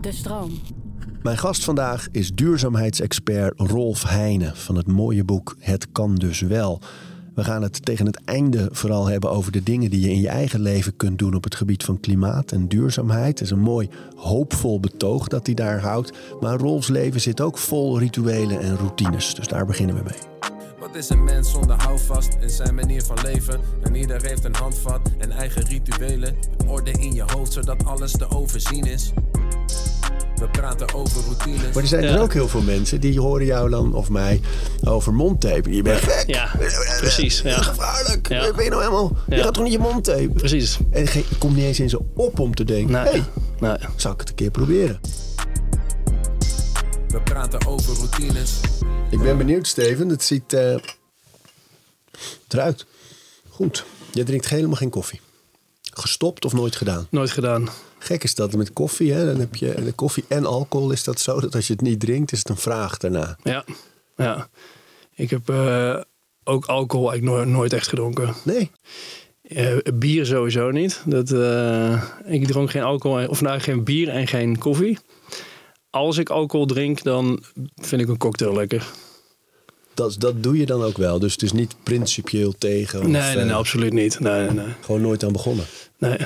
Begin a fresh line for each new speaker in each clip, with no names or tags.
De stroom.
Mijn gast vandaag is duurzaamheidsexpert Rolf Heijnen van het mooie boek Het kan dus wel. We gaan het tegen het einde vooral hebben over de dingen die je in je eigen leven kunt doen op het gebied van klimaat en duurzaamheid. Het is een mooi hoopvol betoog dat hij daar houdt. Maar Rolfs leven zit ook vol rituelen en routines. Dus daar beginnen we mee.
Wat is een mens zonder houvast in zijn manier van leven? En ieder heeft een handvat en eigen rituelen. Orde in je hoofd zodat alles te overzien is. We praten over routines.
Maar er zijn
Ja.
dus ook heel veel mensen die horen jou dan of mij over mondtape. Je bent gek.
Ja, precies. Ja,
gevaarlijk.
Ja.
Ben je nou helemaal... Je gaat toch niet je mond tape?
precies.
En ge- het komt niet eens in ze op om te denken...
Nee.
hey,
Nee.
zou ik het een keer proberen?
We praten over routines.
Ik ben benieuwd, Steven. Het ziet eh, eruit. Goed. Je drinkt helemaal geen koffie. Gestopt of nooit gedaan?
Nooit gedaan.
Gek is dat met koffie. Hè? Dan heb je de koffie en alcohol is dat zo. Dat als je het niet drinkt, is het een vraag daarna.
Ja. Ja. Ik heb eh, ook alcohol eigenlijk nooit, nooit echt gedronken.
Nee.
Eh, bier sowieso niet. Dat, eh, ik dronk geen alcohol, of nou geen bier en geen koffie. Als ik alcohol drink, dan vind ik een cocktail lekker.
Dat, dat doe je dan ook wel. Dus het is niet principieel tegen. Of,
Nee, nee, nee,
eh,
absoluut niet. Nee, nee, nee.
Gewoon nooit aan begonnen.
nee.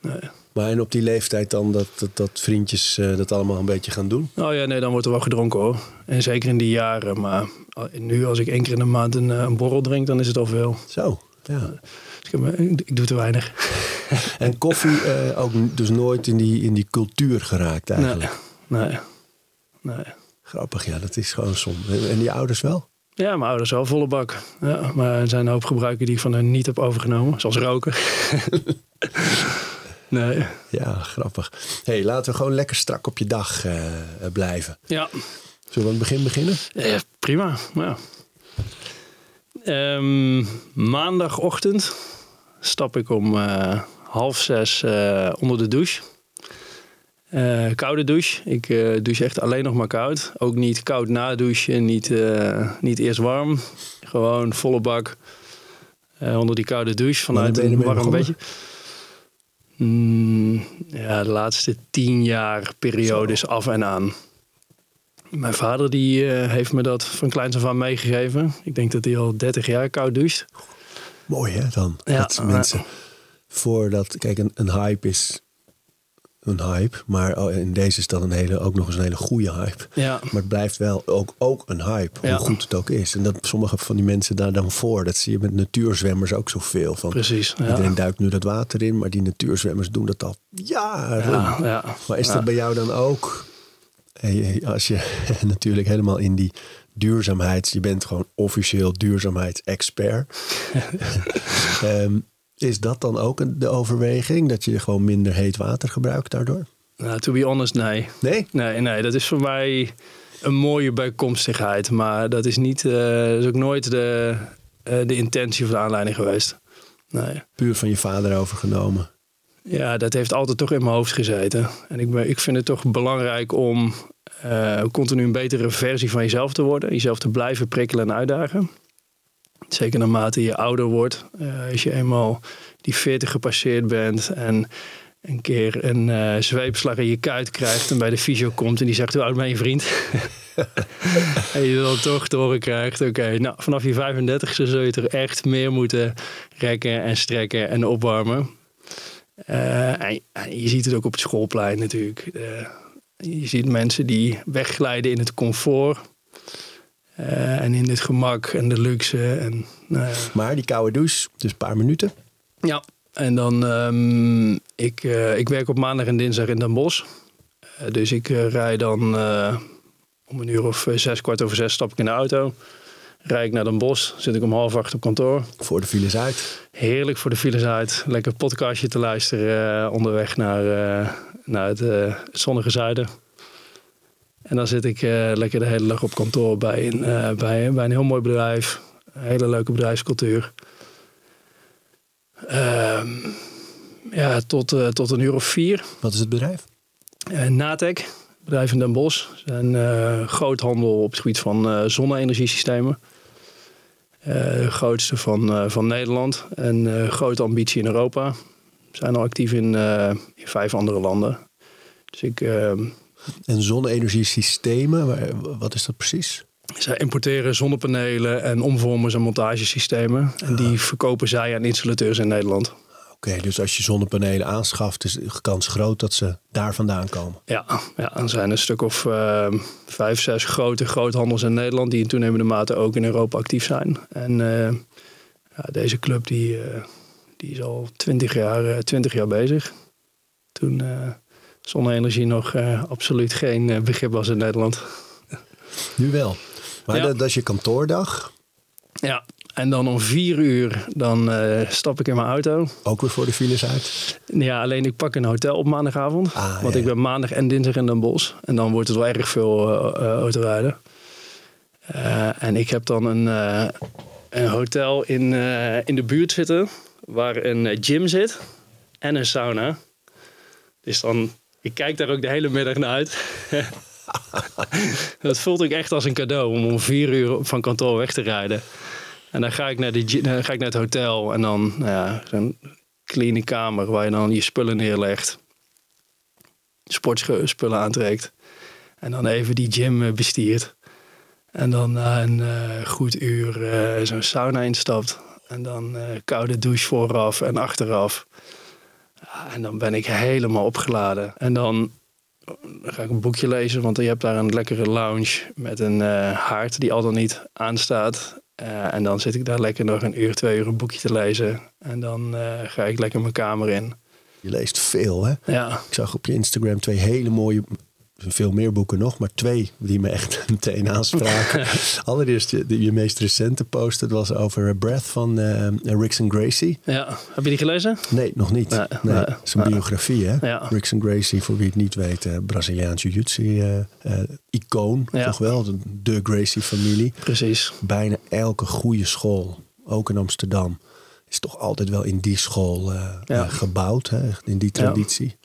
nee.
Maar en op die leeftijd dan dat, dat, dat vriendjes eh, dat allemaal een beetje gaan doen?
Oh ja, nee, dan wordt er wel gedronken hoor. En zeker in die jaren. Maar nu als ik één keer in de maand een, eh, een borrel drink, dan is het al veel.
Zo, ja.
Dus ik, ik, doe te weinig.
En koffie ook dus nooit in die, in die cultuur geraakt eigenlijk.
nee, nee.
Grappig, ja, dat is gewoon zonde. En, die ouders wel?
Ja, mijn ouders wel volle bak. Ja, maar er zijn een hoop gebruiken die ik van hen niet heb overgenomen. Zoals roken. nee.
Ja, grappig. hey, laten we gewoon lekker strak op je dag eh, blijven.
Ja,
Zullen we aan het begin beginnen?
eh, prima. Ja. Ehm, maandagochtend stap ik om eh, half zes onder de douche. Eh, koude douche. Ik eh, douche echt alleen nog maar koud. Ook niet koud na douchen, niet, eh, niet eerst warm. Gewoon volle bak onder die koude douche vanuit een warm bedje. Mm, ja, de laatste tien jaar periode is af en aan. Mijn vader die, heeft me dat van kleins af aan meegegeven. Ik denk dat hij al 30 jaar koud doucht.
Mooi hè dan?
Ja,
dat mensen voordat... Kijk, een, een hype is een hype. Maar oh, in deze is dat een hele, ook nog eens een hele goede hype.
Ja,
Maar het blijft wel ook, ook een hype,
Ja.
hoe goed het ook is. En dat sommige van die mensen daar dan voor. Dat zie je met natuurzwemmers ook zoveel. Van,
precies. Ja.
Iedereen duikt nu dat water in, maar die natuurzwemmers doen dat al jaren.
Ja, ja.
Maar is dat bij jou dan ook? Hey, Als je natuurlijk helemaal in die duurzaamheid, je bent gewoon officieel duurzaamheidsexpert. Ehm, is dat dan ook de overweging? Dat je gewoon minder heet water gebruikt daardoor?
Nou, to be honest, nee.
Nee?
Nee, nee, dat is voor mij een mooie bijkomstigheid. Maar dat is, niet, eh, is ook nooit de, eh, de intentie of de aanleiding geweest. Nee.
Puur van je vader overgenomen.
Ja, dat heeft altijd toch in mijn hoofd gezeten. En ik, ben, ik vind het toch belangrijk om eh, continu een betere versie van jezelf te worden. Jezelf te blijven prikkelen en uitdagen. Zeker naarmate je ouder wordt. Eh, als je eenmaal die 40 gepasseerd bent en een keer een eh, zweepslag in je kuit krijgt en bij de fysio komt en die zegt hoe oud ben je vriend? en je dan toch te horen krijgt, oké, nou vanaf je 35 zul je er echt meer moeten rekken en strekken en opwarmen. Eh, en, en je ziet het ook op het schoolplein natuurlijk. Je ziet mensen die wegglijden in het comfort. Eh, en in het gemak en de luxe. En, ja.
Maar die koude douche, dus een paar minuten.
Ja, en dan, ehm, ik, eh, ik werk op maandag en dinsdag in Den Bosch. Eh, dus ik eh, rij dan eh, om een uur of eh, zes, kwart over zes stap ik in de auto. Rijd ik naar Den Bosch, zit ik om half acht op kantoor.
Voor de files uit.
Heerlijk voor de files uit. Lekker podcastje te luisteren eh, onderweg naar, eh, naar het eh, zonnige zuiden. En dan zit ik eh, lekker de hele dag op kantoor bij een, eh, bij, bij een heel mooi bedrijf. Een hele leuke bedrijfscultuur. Ehm, ja, tot, eh, tot een uur of vier.
Wat is het bedrijf?
Uh, Natec, bedrijf in Den Bosch. Eh, groothandel op het gebied van zonne-energiesystemen. De grootste van, van Nederland. En grote ambitie in Europa. We zijn al actief in, in vijf andere landen. Dus ik, ehm,
En zonne-energiesystemen, wat is dat precies?
zij importeren zonnepanelen en omvormers en montagesystemen. En die verkopen zij aan installateurs in Nederland.
Oké, dus als je zonnepanelen aanschaft, is de kans groot dat ze daar vandaan komen.
Ja, ja er zijn een stuk of ehm, vijf, zes grote groothandels in Nederland... die in toenemende mate ook in Europa actief zijn. En eh, ja, deze club die, eh, die is al twintig jaar, eh, 20 jaar bezig. Toen zonne-energie nog eh, absoluut geen eh, begrip was in Nederland.
Nu wel. Maar
Ja.
dat, dat is je kantoordag,
Ja, en dan om vier uur dan eh, stap ik in mijn auto.
ook weer voor de files uit.
Ja, alleen ik pak een hotel op maandagavond.
Ah,
want
ja,
ik ben maandag en dinsdag in Den Bosch. En dan wordt het wel erg veel autorijden. En ik heb dan een, een hotel in, in de buurt zitten. Waar een gym zit. En een sauna. Dus dan, ik kijk daar ook de hele middag naar uit. dat voelt ook echt als een cadeau om om vier uur van kantoor weg te rijden. En dan ga ik naar, de, ga ik naar het hotel en dan nou ja, zo'n kamer waar je dan je spullen neerlegt. Sportspullen aantrekt. En dan even die gym eh, bestiert. En dan na een eh, goed uur eh, zo'n sauna instapt. En dan koude douche vooraf en achteraf. Ja, en dan ben ik helemaal opgeladen. En dan ga ik een boekje lezen, want je hebt daar een lekkere lounge met een eh, haard die al dan niet aanstaat. Eh, en dan zit ik daar lekker nog een uur, twee uur een boekje te lezen. En dan eh, ga ik lekker mijn kamer in.
Je leest veel, hè?
Ja,
Ik zag op je Instagram twee hele mooie, veel meer boeken nog, maar twee die me echt meteen aanspraken. Allereerst je, de- je meest recente post, dat was over Breath van eh Rickson Gracie.
ja. Heb je die gelezen?
Nee, nog niet.
Nee,
Nee,
nee,
het is een
nee.
biografie, hè?
Ja.
Rickson Gracie, voor wie het niet weet, eh Braziliaans jiu-jitsu-icoon.
Ja.
Toch wel, de, de Gracie-familie.
Precies.
Bijna elke goede school, ook in Amsterdam, is toch altijd wel in die school eh,
Ja.
eh, gebouwd, hè? in die traditie.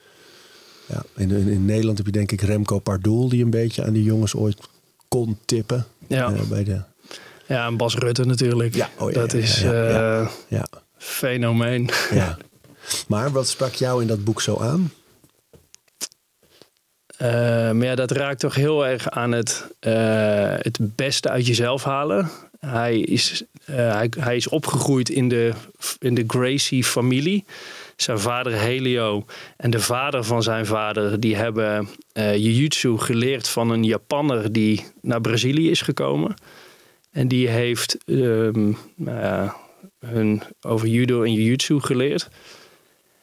Ja. in, in, Nederland heb je denk ik Remco Pardoel, die een beetje aan die jongens ooit kon tippen.
Ja.
eh, bij de,
Ja, en Bas Rutte natuurlijk.
Ja, oh ja,
dat
ja,
is
ja,
eh,
ja,
fenomeen.
ja. Maar wat sprak jou in dat boek zo aan?
Eh, maar ja, dat raakt toch heel erg aan het, het beste uit jezelf halen. Hij is, hij, hij is opgegroeid in de, in de Gracie-familie. Zijn vader Helio en de vader van zijn vader... die hebben eh jiu-jitsu geleerd van een Japanner die naar Brazilië is gekomen. En die heeft ehm, nou hun over judo en jiu-jitsu geleerd.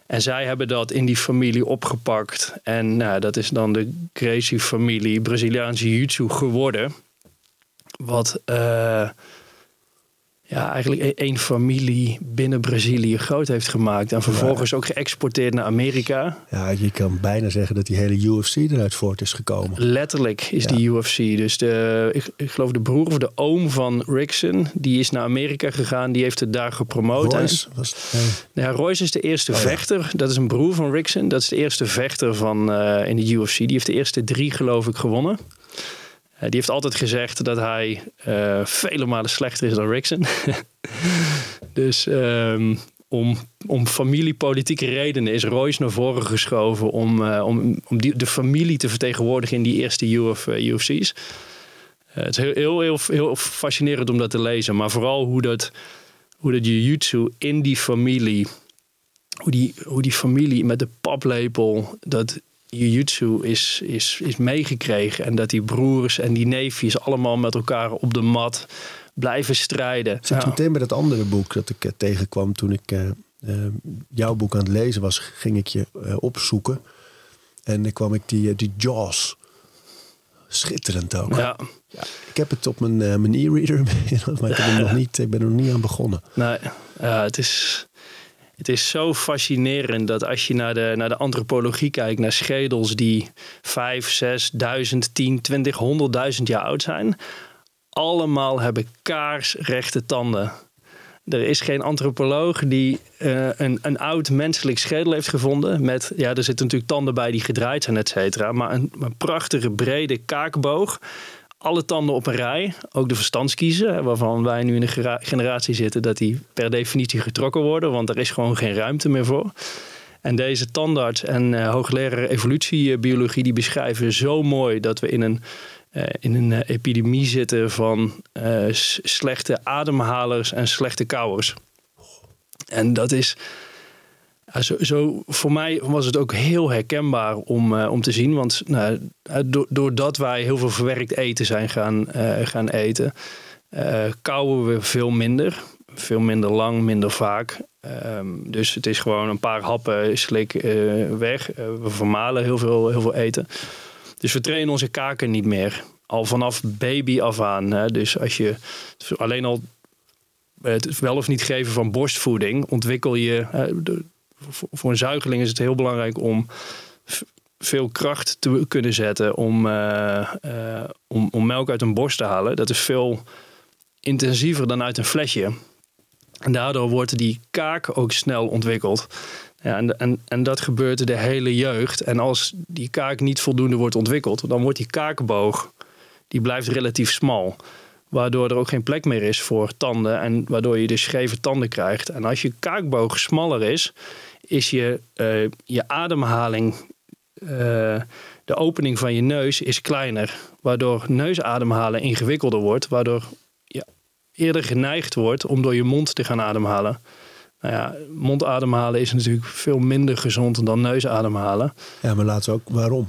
En zij hebben dat in die familie opgepakt. En nou, dat is dan de Gracie-familie Braziliaanse Jiu-Jitsu geworden. Wat eh, ja, eigenlijk e- één familie binnen Brazilië groot heeft gemaakt. En vervolgens ook geëxporteerd naar Amerika.
Ja, je kan bijna zeggen dat die hele UFC eruit voort is gekomen.
Letterlijk is
Ja.
die UFC. Dus de, ik, ik geloof de broer of de oom van Rickson, die is naar Amerika gegaan. Die heeft het daar gepromoot. En-
Royce was nee.
Ja, Royce is de eerste
Oh ja.
vechter. Dat is een broer van Rickson. Dat is de eerste vechter van, eh, in de UFC. Die heeft de eerste drie, geloof ik, gewonnen. Eh, die heeft altijd gezegd dat hij eh, vele malen slechter is dan Rickson. dus ehm, om, om familiepolitieke redenen is Royce naar voren geschoven om, eh, om, om die, de familie te vertegenwoordigen in die eerste Uf, UFC's. Het is heel, heel, heel, heel fascinerend om dat te lezen. Maar vooral hoe dat, hoe dat jiu-jitsu in die familie... Hoe die, hoe die familie met de paplepel dat jiu-jitsu is, is, is meegekregen. En dat die broers en die neefjes allemaal met elkaar op de mat blijven strijden.
Zit
Ja.
meteen bij dat andere boek dat ik eh, tegenkwam toen ik eh, eh, jouw boek aan het lezen was, ging ik je eh, opzoeken. En dan kwam ik die, die Jaws. Schitterend ook.
Ja,
Ik heb het op mijn, eh, mijn e-reader, maar ik, heb hem nog niet, ik ben er nog niet aan begonnen.
nee, ja, het, is, het is zo fascinerend dat als je naar de, naar de antropologie kijkt, naar schedels die 5, 6, 1000, 10, 20, 100.000 jaar oud zijn, allemaal hebben kaarsrechte tanden. Er is geen antropoloog die eh, een, een oud menselijk schedel heeft gevonden. Met, ja, er zitten natuurlijk tanden bij die gedraaid zijn, et cetera. Maar een, een prachtige, brede kaakboog. Alle tanden op een rij. Ook de verstandskiezen, waarvan wij nu in de generatie zitten, dat die per definitie getrokken worden. Want er is gewoon geen ruimte meer voor. En deze tandarts en uh, hoogleraar evolutiebiologie die beschrijven zo mooi dat we in een, uh, in een epidemie zitten van slechte ademhalers en slechte kauwers. En dat is. Zo, zo, voor mij was het ook heel herkenbaar om, om te zien. Want nou, doordat wij heel veel verwerkt eten zijn gaan, gaan eten, kauwen we veel minder veel minder lang, minder vaak. Ehm, dus het is gewoon een paar happen slik uh, weg. Uh, we vermalen heel veel, heel veel eten. Dus we trainen onze kaken niet meer. Al vanaf baby af aan. Hè. Dus als je alleen al het wel of niet geven van borstvoeding, ontwikkel je. Voor een zuigeling is het heel belangrijk om veel kracht te kunnen zetten om, uh, om, om melk uit een borst te halen. Dat is veel intensiever dan uit een flesje. En daardoor wordt die kaak ook snel ontwikkeld. Ja, en, en, en dat gebeurt de hele jeugd. En als die kaak niet voldoende wordt ontwikkeld, dan wordt die kaakboog die blijft relatief smal. Waardoor er ook geen plek meer is voor tanden en waardoor je dus scheve tanden krijgt. En als je kaakboog smaller is, is je, uh, je ademhaling, uh, de opening van je neus is kleiner. Waardoor neusademhalen ingewikkelder wordt, waardoor eerder geneigd wordt om door je mond te gaan ademhalen. Nou ja, mondademhalen is natuurlijk veel minder gezond dan neusademhalen.
Ja, maar laat ook waarom.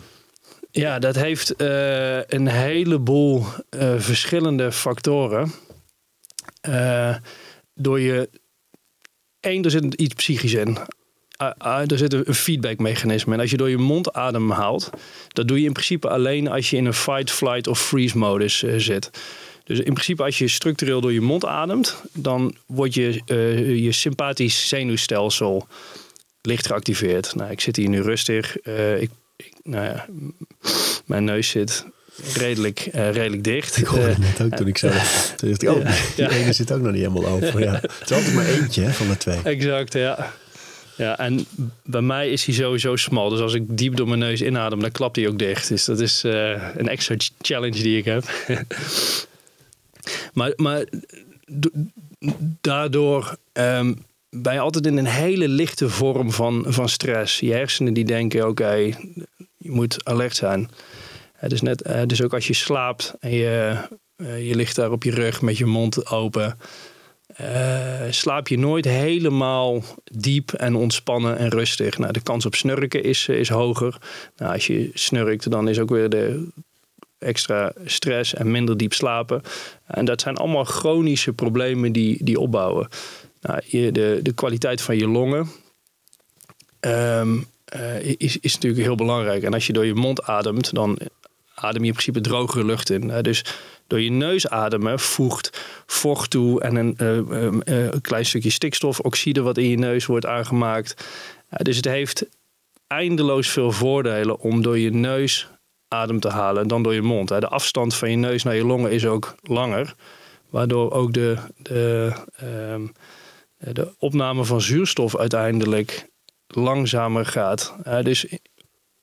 Ja, dat heeft uh, een heleboel uh, verschillende factoren. Uh, door je. Eén, er zit iets psychisch in. Er zit een feedbackmechanisme. En als je door je mond ademhaalt, dat doe je in principe alleen als je in een fight, flight of freeze modus zit. Dus in principe als je structureel door je mond ademt, dan wordt je, uh, je sympathisch zenuwstelsel licht geactiveerd. Nou, ik zit hier nu rustig. Uh, ik, ik, nou ja, mijn neus zit redelijk, uh, redelijk dicht.
Ik hoorde het net ook toen ik zei. Toen dacht ik, oh, die ene zit ook nog niet helemaal over. Ja. Het is altijd maar eentje hè, van de twee.
Exact, ja. Ja, en bij mij is hij sowieso smal. Dus als ik diep door mijn neus inadem, dan klapt hij ook dicht. Dus dat is een extra challenge die ik heb. Maar, maar daardoor um, ben je altijd in een hele lichte vorm van, van stress. Je hersenen die denken, oké, je moet alert zijn. dus, net, dus ook als je slaapt en je, uh, je ligt daar op je rug met je mond open... Uh, slaap je nooit helemaal diep en ontspannen en rustig. Nou, de kans op snurken is, is hoger. Nou, als je snurkt, dan is ook weer de extra stress en minder diep slapen. En dat zijn allemaal chronische problemen die, die opbouwen. Nou, je, de, de kwaliteit van je longen um, uh, is, is natuurlijk heel belangrijk. En als je door je mond ademt, dan adem je in principe drogere lucht in. dus door je neus ademen voegt vocht toe en een, uh, uh, een klein stukje stikstofoxide wat in je neus wordt aangemaakt. dus het heeft eindeloos veel voordelen om door je neus adem te halen dan door je mond. De afstand van je neus naar je longen is ook langer, waardoor ook de, de, ehm, de opname van zuurstof uiteindelijk langzamer gaat. dus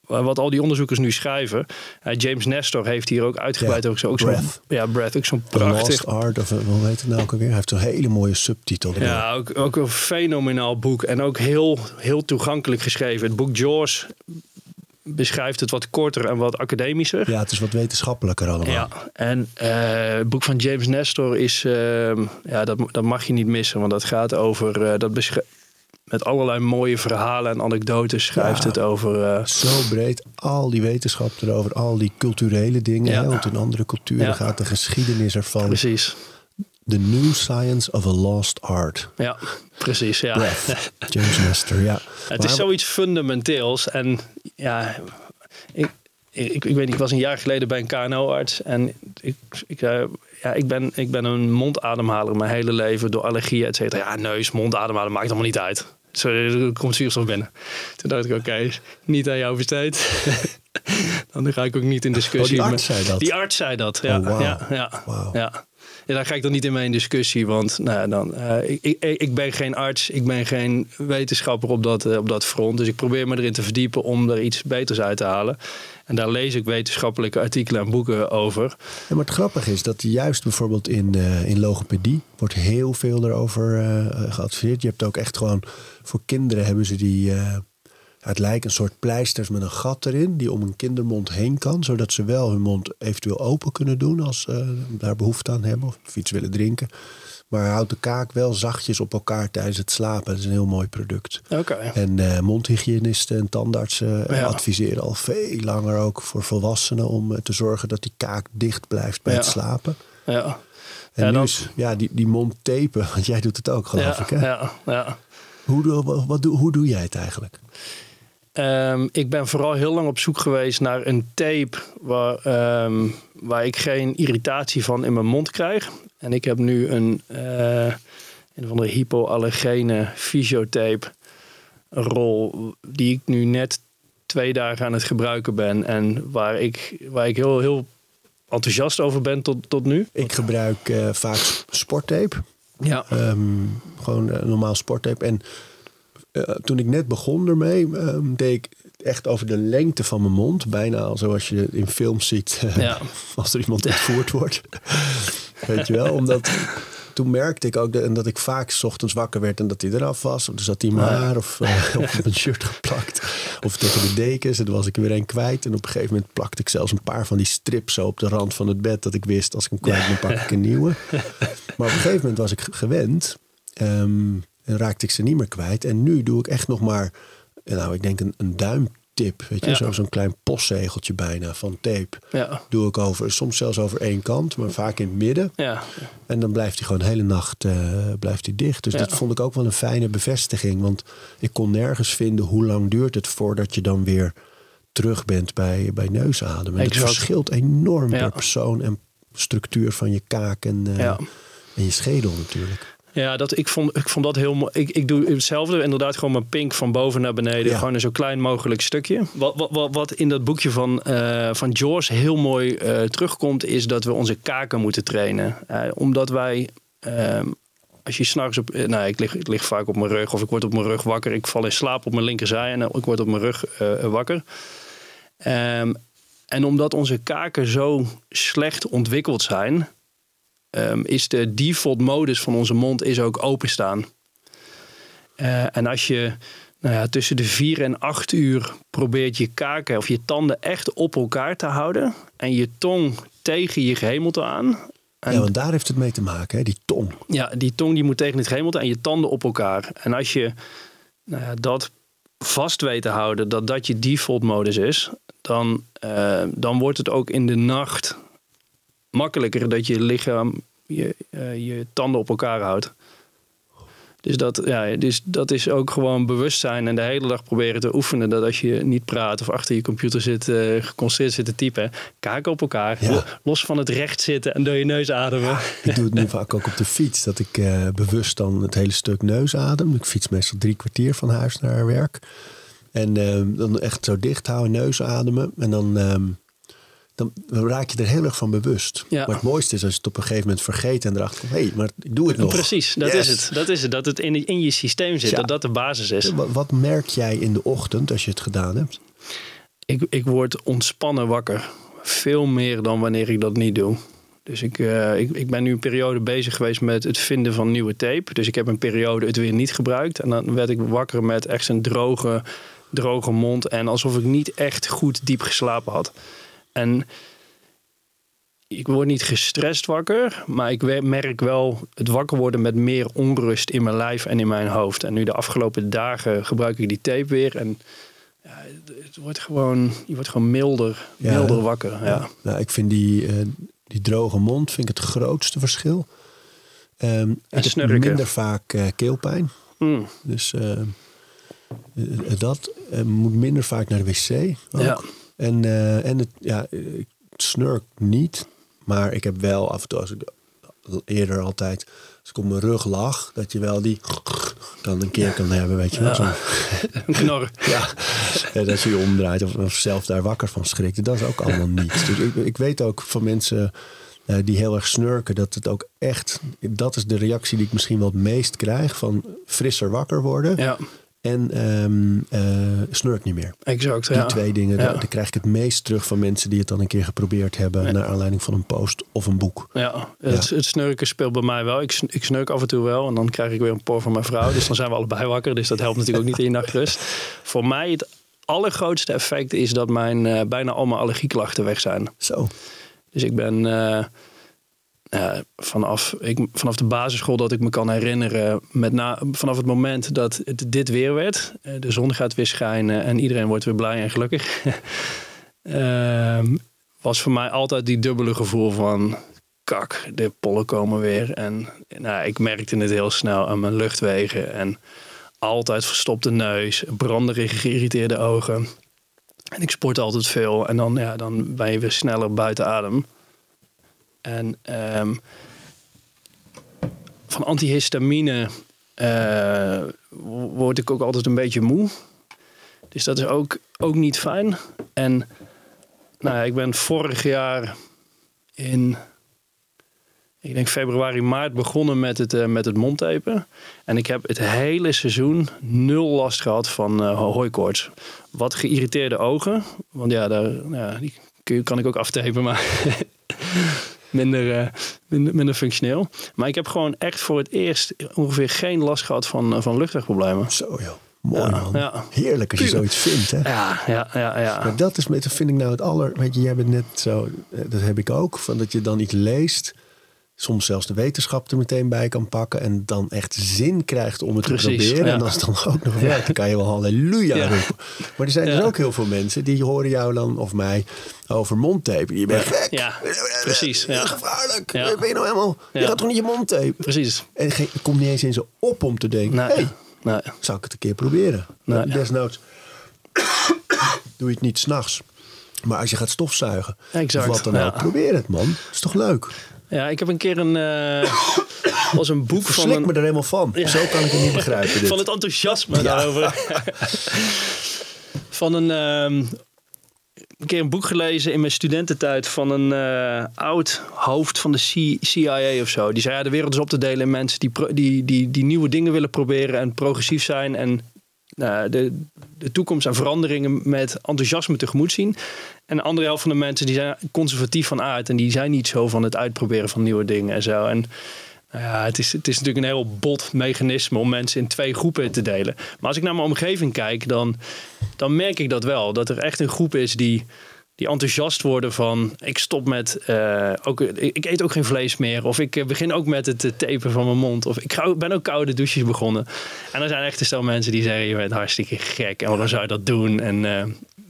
wat al die onderzoekers nu schrijven. James Nestor heeft hier ook uitgebreid ook, zo, ook zo'n ja, breath, ook zo'n prachtig.
The Art of hoe heet het nou ook alweer? Hij heeft zo'n hele mooie subtitel.
Ja, ook, ook een fenomenaal boek en ook heel, heel toegankelijk geschreven. Het boek Jaws beschrijft het wat korter en wat academischer.
Ja, het is wat wetenschappelijker allemaal.
Ja, en uh, het boek van James Nestor is, uh, ja, dat, dat mag je niet missen, want dat gaat over, uh, dat met allerlei mooie verhalen en anekdotes schrijft het over.
Zo breed, al die wetenschap erover, al die culturele dingen. Ja. Hè, want in andere culturen gaat de geschiedenis ervan.
Precies.
The New Science of a Lost Art.
Ja, precies. Ja.
Breath, James Nestor, ja.
Het is zoiets fundamenteels. En ja, ik, ik, ik weet niet, ik was een jaar geleden bij een KNO-arts. En ik, ik, uh, ja, ik, ben, ik ben een mondademhaler mijn hele leven door allergieën, et cetera. Ja, neus, mondademhalen maakt allemaal niet uit. Zo, er komt zuurstof binnen. Toen dacht ik, oké, niet aan jou besteed. Dan ga ik ook niet in discussie.
Oh, die arts zei dat?
Die arts zei dat, ja.
Oh, wow.
ja, ja,
wow.
ja. Ja, daar ga ik dan niet in mee in discussie. Want nou, dan, uh, ik, ik, ik, ben geen arts, ik ben geen wetenschapper op dat, uh, op dat front. Dus ik probeer me erin te verdiepen om er iets beters uit te halen. En daar lees ik wetenschappelijke artikelen en boeken over.
Ja, maar het grappige is dat juist bijvoorbeeld in, uh, in logopedie wordt heel veel erover geadviseerd. Je hebt ook echt gewoon voor kinderen hebben ze die het lijkt een soort pleisters met een gat erin die om een kindermond heen kan, zodat ze wel hun mond eventueel open kunnen doen als ze daar behoefte aan hebben of iets willen drinken. Maar houdt de kaak wel zachtjes op elkaar tijdens het slapen. Dat is een heel mooi product.
Oké.
En eh, mondhygiënisten en tandartsen eh,
Ja.
adviseren al veel langer ook voor volwassenen om eh, te zorgen dat die kaak dicht blijft bij
Ja.
het slapen.
Ja.
En
Ja,
nu is ja, die, die mond tapen, want jij doet het ook geloof ik. Hè?
ja, ja.
Hoe, wat, hoe doe jij het eigenlijk?
Ehm, ik ben vooral heel lang op zoek geweest naar een tape waar, ehm, waar ik geen irritatie van in mijn mond krijg. En ik heb nu een, eh een van de hypoallergene fysiotape rol die ik nu net twee dagen aan het gebruiken ben. En waar ik, waar ik heel, heel enthousiast over ben tot, tot nu.
Ik gebruik eh, vaak sporttape.
Ja.
Ehm, gewoon eh, normaal sporttape. En eh, toen ik net begon ermee, ehm, deed ik echt over de lengte van mijn mond. Bijna al zoals je in films ziet eh,
Ja.
als er iemand ontvoerd wordt. Weet je wel, omdat toen merkte ik ook de, en dat ik vaak 's ochtends wakker werd en dat hij eraf was. Of er zat hij mijn
ja.
haar of, eh, of op een shirt geplakt. Of tegen de dekens en toen was ik er weer een kwijt. En op een gegeven moment plakte ik zelfs een paar van die strips zo op de rand van het bed. Dat ik wist, als ik hem kwijt ben, pak ik een nieuwe. Maar op een gegeven moment was ik gewend. ehm, en raakte ik ze niet meer kwijt. En nu doe ik echt nog maar, nou ik denk een, een duimtip. Weet je,
Ja.
zo'n klein postzegeltje bijna van tape.
Ja.
Doe ik over, soms zelfs over één kant, maar vaak in het midden.
Ja.
En dan blijft hij gewoon de hele nacht eh, blijft hij dicht. Dus dat vond ik ook wel een fijne bevestiging. Want ik kon nergens vinden hoe lang duurt het voordat je dan weer terug bent bij, bij neusademen. En Het verschilt enorm per persoon en structuur van je kaak en, eh, en je schedel natuurlijk.
Ja, dat, ik, vond, ik vond dat heel mooi. Ik, ik doe hetzelfde, inderdaad, gewoon mijn pink van boven naar beneden.
Ja.
Gewoon een zo klein mogelijk stukje. Wat, wat, wat, wat in dat boekje van, eh van George heel mooi eh, terugkomt, is dat we onze kaken moeten trainen. Eh, omdat wij. ehm, als je s'nachts op. nou, ik lig, ik lig vaak op mijn rug of ik word op mijn rug wakker. Ik val in slaap op mijn linkerzij en ik word op mijn rug wakker. Ehm, en omdat onze kaken zo slecht ontwikkeld zijn, ehm, is de default modus van onze mond is ook openstaan. Eh, en als je nou ja, tussen de 4 en 8 uur probeert je kaken of je tanden echt op elkaar te houden en je tong tegen je gehemelte aan. En
Ja, want daar heeft het mee te maken, hè? die tong.
ja, die tong die moet tegen het gehemelte en je tanden op elkaar. En als je nou ja, dat vast weet te houden, dat dat je default modus is, dan, eh, dan wordt het ook in de nacht makkelijker dat je lichaam je, eh, je tanden op elkaar houdt. Dus dat, ja, dus dat is ook gewoon bewustzijn en de hele dag proberen te oefenen. Dat als je niet praat of achter je computer zit, eh geconcentreerd zit te typen, kaken op elkaar.
Ja.
Los van het recht zitten en door je neus ademen.
Ik doe het nu vaak ook op de fiets. Dat ik eh, bewust dan het hele stuk neus adem. Ik fiets meestal drie kwartier van huis naar werk. En eh, dan echt zo dicht houden, neus ademen. En dan, ehm, dan raak je er heel erg van bewust.
Ja.
Maar het mooiste is als je het op een gegeven moment vergeet en erachter komt. Hé, hey, maar ik doe het nog.
Precies, dat
Yes.
is het. Dat is het. Dat het in, in je systeem zit.
Ja.
Dat dat de basis is.
Wat, wat merk jij in de ochtend als je het gedaan hebt?
Ik, ik word ontspannen wakker. Veel meer dan wanneer ik dat niet doe. Dus ik, eh, ik, ik ben nu een periode bezig geweest met het vinden van nieuwe tape. Dus ik heb een periode het weer niet gebruikt. En dan werd ik wakker met echt een droge, droge mond. En alsof ik niet echt goed diep geslapen had. En ik word niet gestrest wakker. Maar ik merk wel het wakker worden met meer onrust in mijn lijf en in mijn hoofd. En nu de afgelopen dagen gebruik ik die tape weer. En ja, het, wordt gewoon, je wordt gewoon milder,
Ja,
milder wakker. Ja.
Nou, ik vind die, eh, die droge mond vind ik het grootste verschil. Ehm, ik heb
snurken.
minder vaak eh, keelpijn.
Mm.
Dus eh, dat moet minder vaak naar de wc. Ook.
Ja.
En, eh, en het, ja, ik snurk niet. Maar ik heb wel af en toe, als ik eerder altijd, als ik op mijn rug lag, dat je wel die dan een keer kan hebben, weet je wel.
Ja. Een knor.
ja, dat je je omdraait of, of zelf daar wakker van schrikt. Dat is ook allemaal niet. Dus ik, ik weet ook van mensen eh, die heel erg snurken, dat het ook echt, dat is de reactie die ik misschien wel het meest krijg, van frisser wakker worden
Ja,
en eh, snurk niet meer.
exact.
Die
ja.
twee dingen,
Ja.
daar, daar krijg ik het meest terug van mensen die het dan een keer geprobeerd hebben, naar aanleiding van een post of een boek.
Ja, het, het snurken speelt bij mij wel. Ik, ik snurk af en toe wel en dan krijg ik weer een por van mijn vrouw. Dus dan zijn we allebei wakker. Dus dat helpt natuurlijk ook niet in je nachtrust. Voor mij het allergrootste effect is dat mijn, uh, bijna al mijn allergieklachten weg zijn.
Zo.
Dus ik ben uh, vanaf, ik, vanaf de basisschool dat ik me kan herinneren, met na, vanaf het moment dat het dit weer werd, de zon gaat weer schijnen en iedereen wordt weer blij en gelukkig, ehm, was voor mij altijd die dubbele gevoel van kak, de pollen komen weer. En nou, ik merkte het heel snel aan mijn luchtwegen en altijd verstopte neus, branderige geïrriteerde ogen. En ik sport altijd veel en dan, ja, dan ben je weer sneller buiten adem. En um, van antihistamine uh, word ik ook altijd een beetje moe. Dus dat is ook, ook niet fijn. En nou ja, ik ben vorig jaar in ik denk februari, maart begonnen met het, uh, met het mondtapen. En ik heb het hele seizoen nul last gehad van uh, hooikoorts. Wat geïrriteerde ogen. Want ja, daar, ja die kan ik ook aftapen, maar minder, uh, minder, minder, functioneel. Maar ik heb gewoon echt voor het eerst ongeveer geen last gehad van, van luchtwegproblemen.
Zo joh. Mooi man. Ja. Heerlijk als je zoiets vindt. Hè?
Ja, ja, ja, ja.
Maar dat is, dat vind ik nou het aller... Weet je, jij bent net zo... Dat heb ik ook. Van dat je dan iets leest soms zelfs de wetenschap er meteen bij kan pakken en dan echt zin krijgt om het te proberen. En als het dan ook nog werkt, dan kan je wel halleluja roepen. Maar er zijn dus ook heel veel mensen die horen jou dan of mij over mondtape. Je bent gek.
Ja, precies. Ja.
Gevaarlijk. Ben je nou helemaal... Je gaat toch niet je mond tapen?
Precies.
En het komt niet eens in ze op om te denken... Nee. Hey, nee. zou ik het een keer proberen? Nee. Desnoods doe je het niet s'nachts. Maar als je gaat stofzuigen, exact. of wat dan ook, probeer het man. is toch leuk?
Ja, ik heb een keer een. Uh, was een boek
van.
Ik
me er helemaal van. Zo kan ik het niet begrijpen. Dit.
Van het enthousiasme daarover. van een. Uh, een keer een boek gelezen in mijn studententijd van een uh, oud hoofd van de CIA of zo. Die zei: ja, de wereld is op te delen in mensen die, die, die, die nieuwe dingen willen proberen en progressief zijn en uh, de, de toekomst en veranderingen met enthousiasme tegemoet zien. En de andere helft van de mensen die zijn conservatief van aard. En die zijn niet zo van het uitproberen van nieuwe dingen en zo. En nou ja, het is, het is natuurlijk een heel bot mechanisme om mensen in twee groepen te delen. Maar als ik naar mijn omgeving kijk, dan, dan merk ik dat wel. Dat er echt een groep is die, die enthousiast worden van ik stop met uh, ook ik, eet ook geen vlees meer of ik eh, begin ook met het tapen van mijn mond of ik ga, ben ook koude douches begonnen en er zijn echt een stel mensen die zeggen je bent hartstikke gek en waarom zou je dat doen en uh,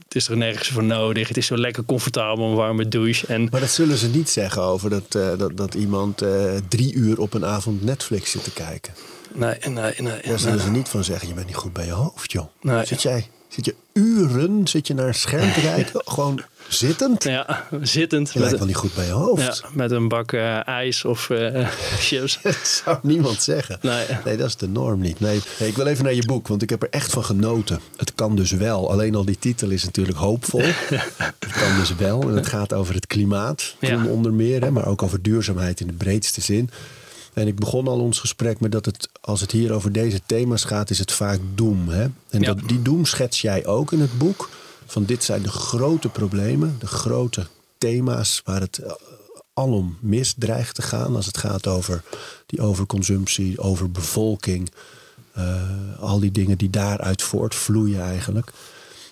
het is er nergens voor nodig. Het is zo lekker comfortabel, een warme douche. En...
Maar dat zullen ze niet zeggen over dat, uh, dat, dat iemand drie uur op een avond Netflix zit te kijken.
Nee, nee, nee.
Daar zullen ze niet van zeggen, je bent niet goed bij je hoofd, joh. Nee. Zit jij, zit je uren, zit je naar een scherm te kijken, gewoon Zittend?
Ja, zittend.
Je lijkt wel niet goed bij je hoofd.
Ja, met een bak uh, ijs of uh, chips.
dat zou niemand zeggen. Nee. nee, dat is de norm niet. Nee, ik wil even naar je boek, want ik heb er echt van genoten. Het kan dus wel. Alleen al die titel is natuurlijk hoopvol. het kan dus wel. En het gaat over het klimaat, ja. onder meer. Hè, maar ook over duurzaamheid in de breedste zin. En ik begon al ons gesprek met dat het, als het hier over deze thema's gaat, is het vaak doem. Hè? En dat, die doem schets jij ook in het boek van dit zijn de grote problemen, de grote thema's waar het eh, alom mis dreigt te gaan als het gaat over die overconsumptie, over bevolking, uh, al die dingen die daaruit voortvloeien eigenlijk.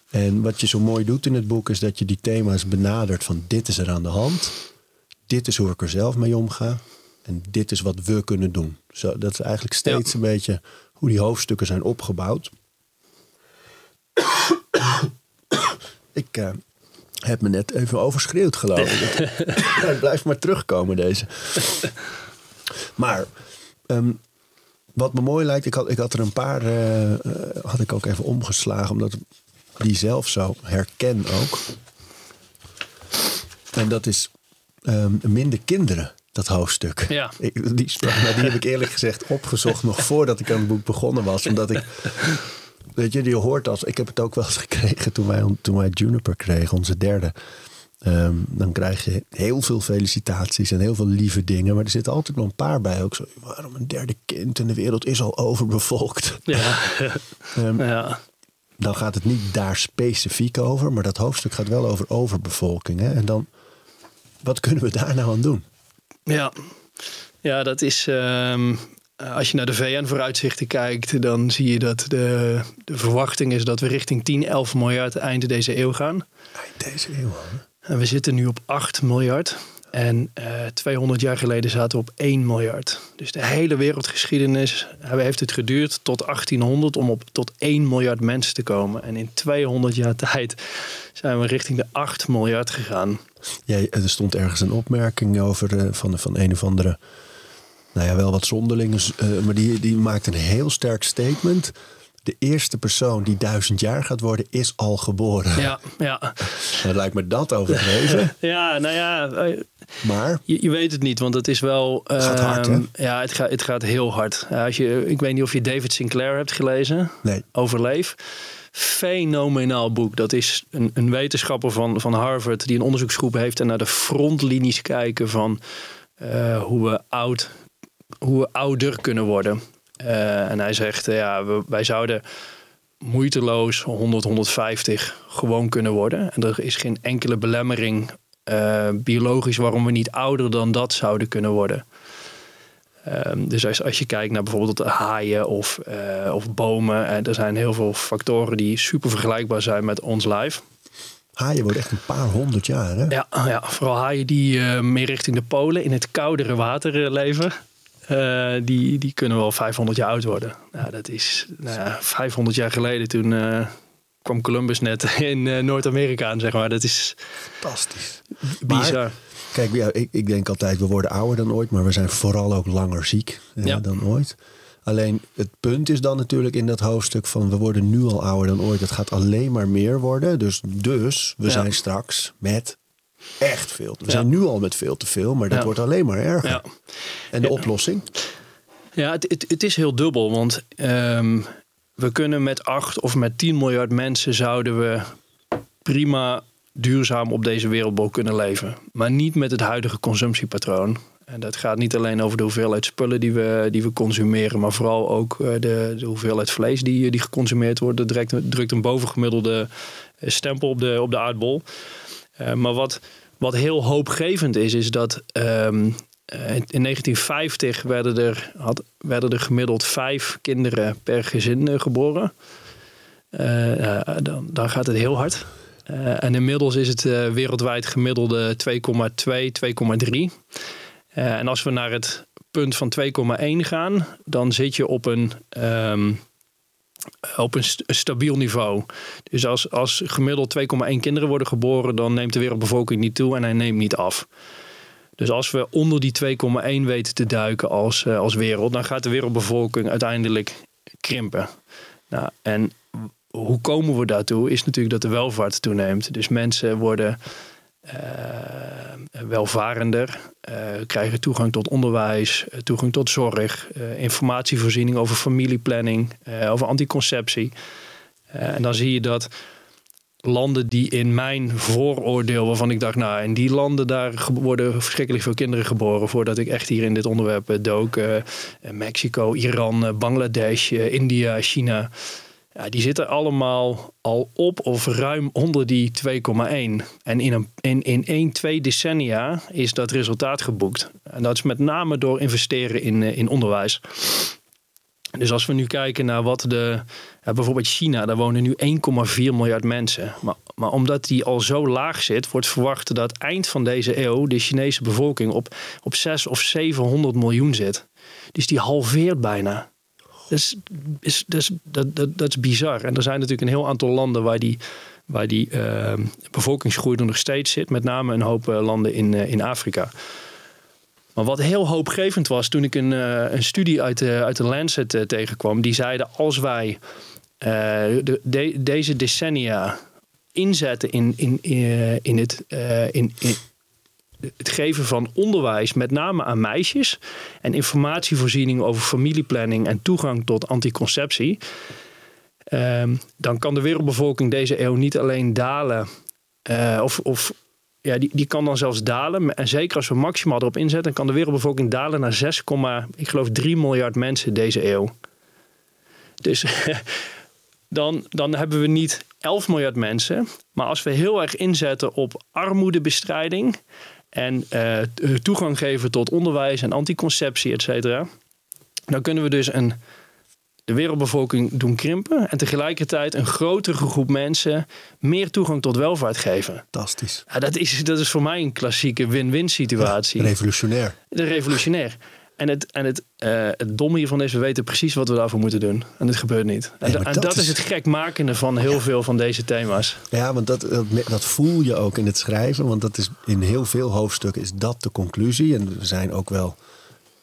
En wat je zo mooi doet in het boek is dat je die thema's benadert van dit is er aan de hand, dit is hoe ik er zelf mee omga en dit is wat we kunnen doen. Zo, dat is eigenlijk steeds een beetje hoe die hoofdstukken zijn opgebouwd. Ik uh, heb me net even overschreeuwd, geloof ik. Hij blijft maar terugkomen, deze. Maar um, wat me mooi lijkt, ik had, ik had er een paar, uh, had ik ook even omgeslagen, omdat die zelf zo herken ook. En dat is um, minder kinderen, dat hoofdstuk.
Ja.
Ik, die, die heb ik eerlijk gezegd opgezocht nog voordat ik aan het boek begonnen was. Omdat ik Weet je, je hoort als. Ik heb het ook wel eens gekregen toen wij, toen wij Juniper kregen, onze derde. Ehm, dan krijg je heel veel felicitaties en heel veel lieve dingen. Maar er zitten altijd nog een paar bij. Ook zo, waarom een derde kind en de wereld is al overbevolkt.
Ja. um, ja.
Dan gaat het niet daar specifiek over. Maar dat hoofdstuk gaat wel over overbevolking. Hè? En dan, wat kunnen we daar nou aan doen?
Ja, ja dat is... Um Eh, als je naar de VN-vooruitzichten kijkt, dan zie je dat de, de verwachting is dat we richting 10, 11 miljard einde deze eeuw gaan.
Eind deze eeuw.
En we zitten nu op 8 miljard. En uh, 200 jaar geleden zaten we op 1 miljard. Dus de hele wereldgeschiedenis heeft het geduurd tot 1800 om op tot 1 miljard mensen te komen. En in 200 jaar tijd zijn we richting de 8 miljard gegaan.
Ja, er stond ergens een opmerking over uh, van, van een of andere nou ja, wel wat zonderling, uh, maar die, die maakt een heel sterk statement. De eerste persoon die duizend jaar gaat worden, is al geboren.
Ja, ja.
Dat lijkt me dat overdreven.
ja, nou ja. Uh,
maar?
Je, je, weet het niet, want het is wel...
Uh, gaat hard, hè?
Ja, het, gaat het gaat heel hard. als je, ik weet niet of je David Sinclair hebt gelezen.
Nee.
Overleef fenomenaal boek. Dat is een, een, wetenschapper van, van Harvard die een onderzoeksgroep heeft en naar de frontlinies kijken van uh, hoe we oud hoe we ouder kunnen worden. Uh, en hij zegt, uh, ja, we, wij zouden moeiteloos 100, 150 gewoon kunnen worden. En er is geen enkele belemmering uh, biologisch waarom we niet ouder dan dat zouden kunnen worden. Um, dus als, als je kijkt naar bijvoorbeeld haaien of, of bomen, er zijn heel veel factoren die super vergelijkbaar zijn met ons lijf.
Haaien worden echt een paar honderd jaar, hè?
Ja, ja vooral haaien die meer richting de polen in het koudere water leven. Uh, die, die kunnen wel 500 jaar oud worden. Nou, dat is nou ja, 500 jaar geleden toen uh, kwam Columbus net in uh, Noord-Amerika aan, zeg maar. Dat is
fantastisch.
Bizar.
Maar, kijk, ja, ik, ik denk altijd, we worden ouder dan ooit, maar we zijn vooral ook langer ziek ja. dan ooit. Alleen het punt is dan natuurlijk in dat hoofdstuk van we worden nu al ouder dan ooit. Het gaat alleen maar meer worden. Dus, dus we zijn straks met echt veel. We zijn nu al met veel te veel, maar dat ja. wordt alleen maar erger.
Ja.
En de oplossing?
Ja, het, het, het, is heel dubbel. Want um, we kunnen met 8 of met 10 miljard mensen zouden we prima duurzaam op deze wereldbol kunnen leven. Maar niet met het huidige consumptiepatroon. En dat gaat niet alleen over de hoeveelheid spullen die we, die we consumeren, maar vooral ook de, de hoeveelheid vlees die, die geconsumeerd wordt. Dat drukt, drukt een bovengemiddelde stempel op de, op de aardbol. Uh, maar wat, wat heel hoopgevend is, is dat um, in 1950 werden er, had, werden er gemiddeld vijf kinderen per gezin geboren. Uh, dan, dan gaat het heel hard. En inmiddels is het wereldwijd gemiddelde 2,2, 2,3. en als we naar het punt van 2,1 gaan, dan zit je op een, um, op een, st stabiel niveau. Dus als, als gemiddeld 2,1 kinderen worden geboren, dan neemt de wereldbevolking niet toe en hij neemt niet af. Dus als we onder die 2,1 weten te duiken als, uh, als wereld, dan gaat de wereldbevolking uiteindelijk krimpen. Nou, en hoe komen we daartoe? Is natuurlijk dat de welvaart toeneemt. Dus mensen worden welvarender, uh, krijgen toegang tot onderwijs, toegang tot zorg, informatievoorziening over familieplanning, over anticonceptie. en dan zie je dat landen die in mijn vooroordeel, waarvan ik dacht, nou, in die landen daar worden verschrikkelijk veel kinderen geboren voordat ik echt hier in dit onderwerp dook. Mexico, Iran, Bangladesh, India, China. Ja, die zitten allemaal al op of ruim onder die 2,1. En in, een, in, in 1, 2 decennia is dat resultaat geboekt. En dat is met name door investeren in, in onderwijs. Dus als we nu kijken naar wat de. Ja, bijvoorbeeld China, daar wonen nu 1,4 miljard mensen. Maar, maar omdat die al zo laag zit, wordt verwacht dat eind van deze eeuw de Chinese bevolking op, op 6 of 700 miljoen zit. Dus die halveert bijna. Dus, is, dus, dat, dat, is bizar. En er zijn natuurlijk een heel aantal landen waar die, waar die uh, bevolkingsgroei nog steeds zit. Met name een hoop uh, landen in, uh, in Afrika. Maar wat heel hoopgevend was toen ik een, een studie uit uit de Lancet tegenkwam. Die zeiden als wij de, de, deze decennia inzetten in, in, in, het, in, het geven van onderwijs, met name aan meisjes, en informatievoorziening over familieplanning en toegang tot anticonceptie, um, dan kan de wereldbevolking deze eeuw niet alleen dalen, uh, of, of ja, die, die kan dan zelfs dalen. En zeker als we maximaal erop inzetten, kan de wereldbevolking dalen naar 6, ik geloof 3 miljard mensen deze eeuw. Dus dan, dan hebben we niet 11 miljard mensen. Maar als we heel erg inzetten op armoedebestrijding en uh, toegang geven tot onderwijs en anticonceptie, et cetera. Dan kunnen we dus een, de wereldbevolking doen krimpen en tegelijkertijd een grotere groep mensen meer toegang tot welvaart geven.
Fantastisch.
Ja, dat, is, dat is voor mij een klassieke win-win situatie.
Revolutionair.
De revolutionair. En het, en het, eh, het domme hiervan is, we weten precies wat we daarvoor moeten doen. En het gebeurt niet. En,
Nee, maar
en
dat
dat,
is
het gekmakende van heel veel van deze thema's.
Ja, want dat, dat, dat voel je ook in het schrijven. Want dat is in heel veel hoofdstukken is dat de conclusie. En we zijn ook wel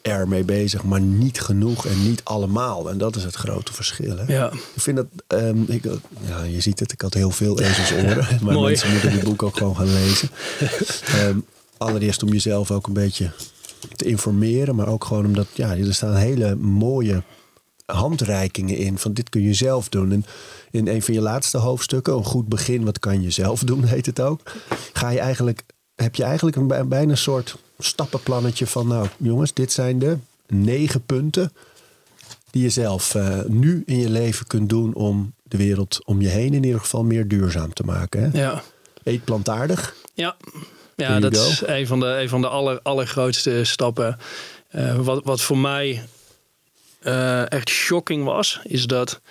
ermee bezig, maar niet genoeg en niet allemaal. En dat is het grote verschil. Hè?
Ja.
Ik vind dat, ehm, ik, ja, je ziet het, ik had heel veel ezelsoren. maar
Mooi.
mensen moeten dit boek ook gewoon gaan lezen. Ehm, allereerst om jezelf ook een beetje te informeren, maar ook gewoon omdat ja, er staan hele mooie handreikingen in van dit kun je zelf doen. En in een van je laatste hoofdstukken, een goed begin, wat kan je zelf doen, heet het ook. Ga je eigenlijk, heb je eigenlijk een, bij- bijna een soort stappenplannetje van nou jongens, dit zijn de negen punten die je zelf eh, nu in je leven kunt doen om de wereld om je heen in ieder geval meer duurzaam te maken. Hè?
Ja.
Eet plantaardig.
Ja, ja dat
go.
is een van de, een van de aller, allergrootste stappen. Eh, wat, wat voor mij eh, echt shocking was, is dat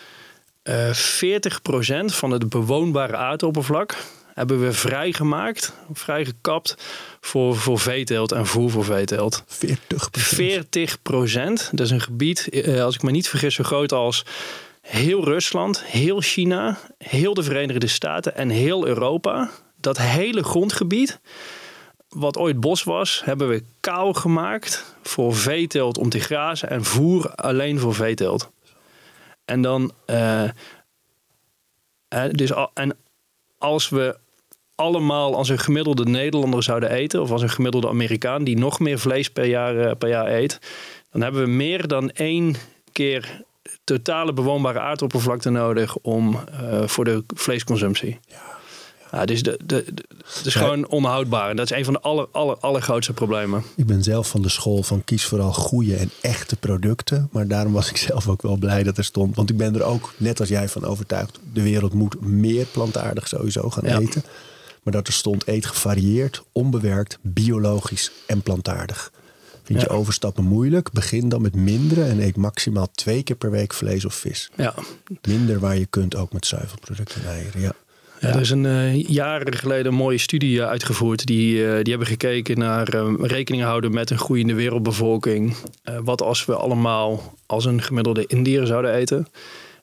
eh 40% van het bewoonbare aardoppervlak hebben we vrijgemaakt, vrijgekapt voor, voor veeteelt en voer voor veeteelt.
40
40 procent. Dat is een gebied, als ik me niet vergis, zo groot als heel Rusland, heel China, heel de Verenigde Staten en heel Europa. Dat hele grondgebied, wat ooit bos was, hebben we kaal gemaakt voor veeteelt om te grazen en voer alleen voor veeteelt. En dan, eh, eh, dus en als we allemaal als een gemiddelde Nederlander zouden eten, of als een gemiddelde Amerikaan die nog meer vlees per jaar, eh, per jaar eet, dan hebben we meer dan één keer totale bewoonbare aardoppervlakte nodig om, voor de vleesconsumptie. Ja, dus de, de, de- het is
Ja.
gewoon onhoudbaar. En dat is een van de aller, aller, allergrootste problemen.
Ik ben zelf van de school van kies vooral goede en echte producten. Maar daarom was ik zelf ook wel blij dat er stond. Want ik ben er ook, net als jij, van overtuigd. De wereld moet meer plantaardig sowieso gaan
Ja.
eten. Maar dat er stond eet gevarieerd, onbewerkt, biologisch en plantaardig. Vind je
Ja.
overstappen moeilijk? Begin dan met minderen en eet maximaal twee keer per week vlees of vis.
Ja.
Minder waar je kunt, ook met zuivelproducten en eieren. Ja.
Ja, er is een eh, jaren geleden een mooie studie eh, uitgevoerd. Die, eh, die hebben gekeken naar rekening houden met een groeiende wereldbevolking. Wat als we allemaal als een gemiddelde Indiër zouden eten.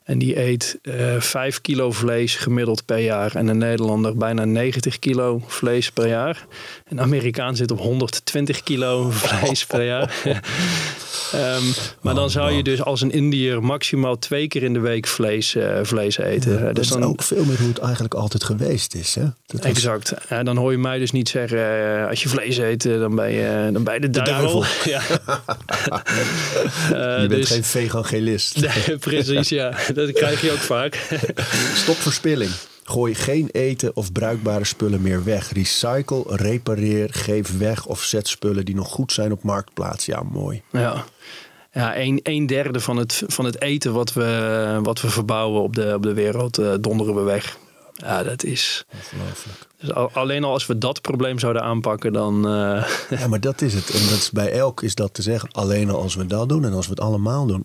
En die eet eh 5 kilo vlees gemiddeld per jaar. En een Nederlander bijna 90 kilo vlees per jaar. Een Amerikaan zit op 120 kilo vlees per jaar. Ehm, maar dan zou je dus als een Indiër maximaal twee keer in de week vlees, eh, vlees eten.
dat
dus
is
dan,
ook veel meer hoe het eigenlijk altijd geweest is. Hè? Dat
Exact. En dan hoor je mij dus niet zeggen, eh, als je vlees eet, eh, dan ben je, dan ben je de, duivel. Ja. Eh,
je bent
dus-
geen vegangelist.
Nee, precies, ja. Dat krijg je ook vaak.
Stop verspilling. Gooi geen eten of bruikbare spullen meer weg. Recycle, repareer, geef weg of zet spullen die nog goed zijn op marktplaats. Ja, mooi.
Ja. Ja, een, een derde van het, van het eten wat we, wat we verbouwen op de, op de wereld eh, donderen we weg. Ja, dat is...
Ongelooflijk.
Dus al- alleen al als we dat probleem zouden aanpakken, dan... eh,
Ja, maar dat is het. En dat is bij elk is dat te zeggen. Alleen al als we dat doen en als we het allemaal doen.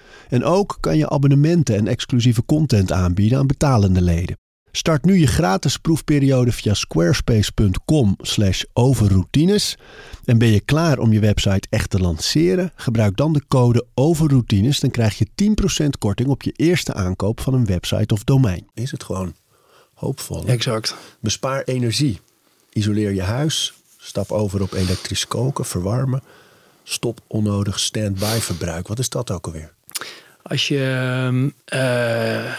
En ook kan je abonnementen en exclusieve content aanbieden aan betalende leden. Start nu je gratis proefperiode via squarespace.com/overroutines. En ben je klaar om je website echt te lanceren? Gebruik dan de code overroutines. Dan krijg je 10% korting op je eerste aankoop van een website of domein. Is het gewoon hoopvol? hè?
exact.
Bespaar energie. Isoleer je huis. Stap over op elektrisch koken, verwarmen. Stop onnodig stand-by verbruik. Wat is dat ook alweer?
Als je ehm, eh,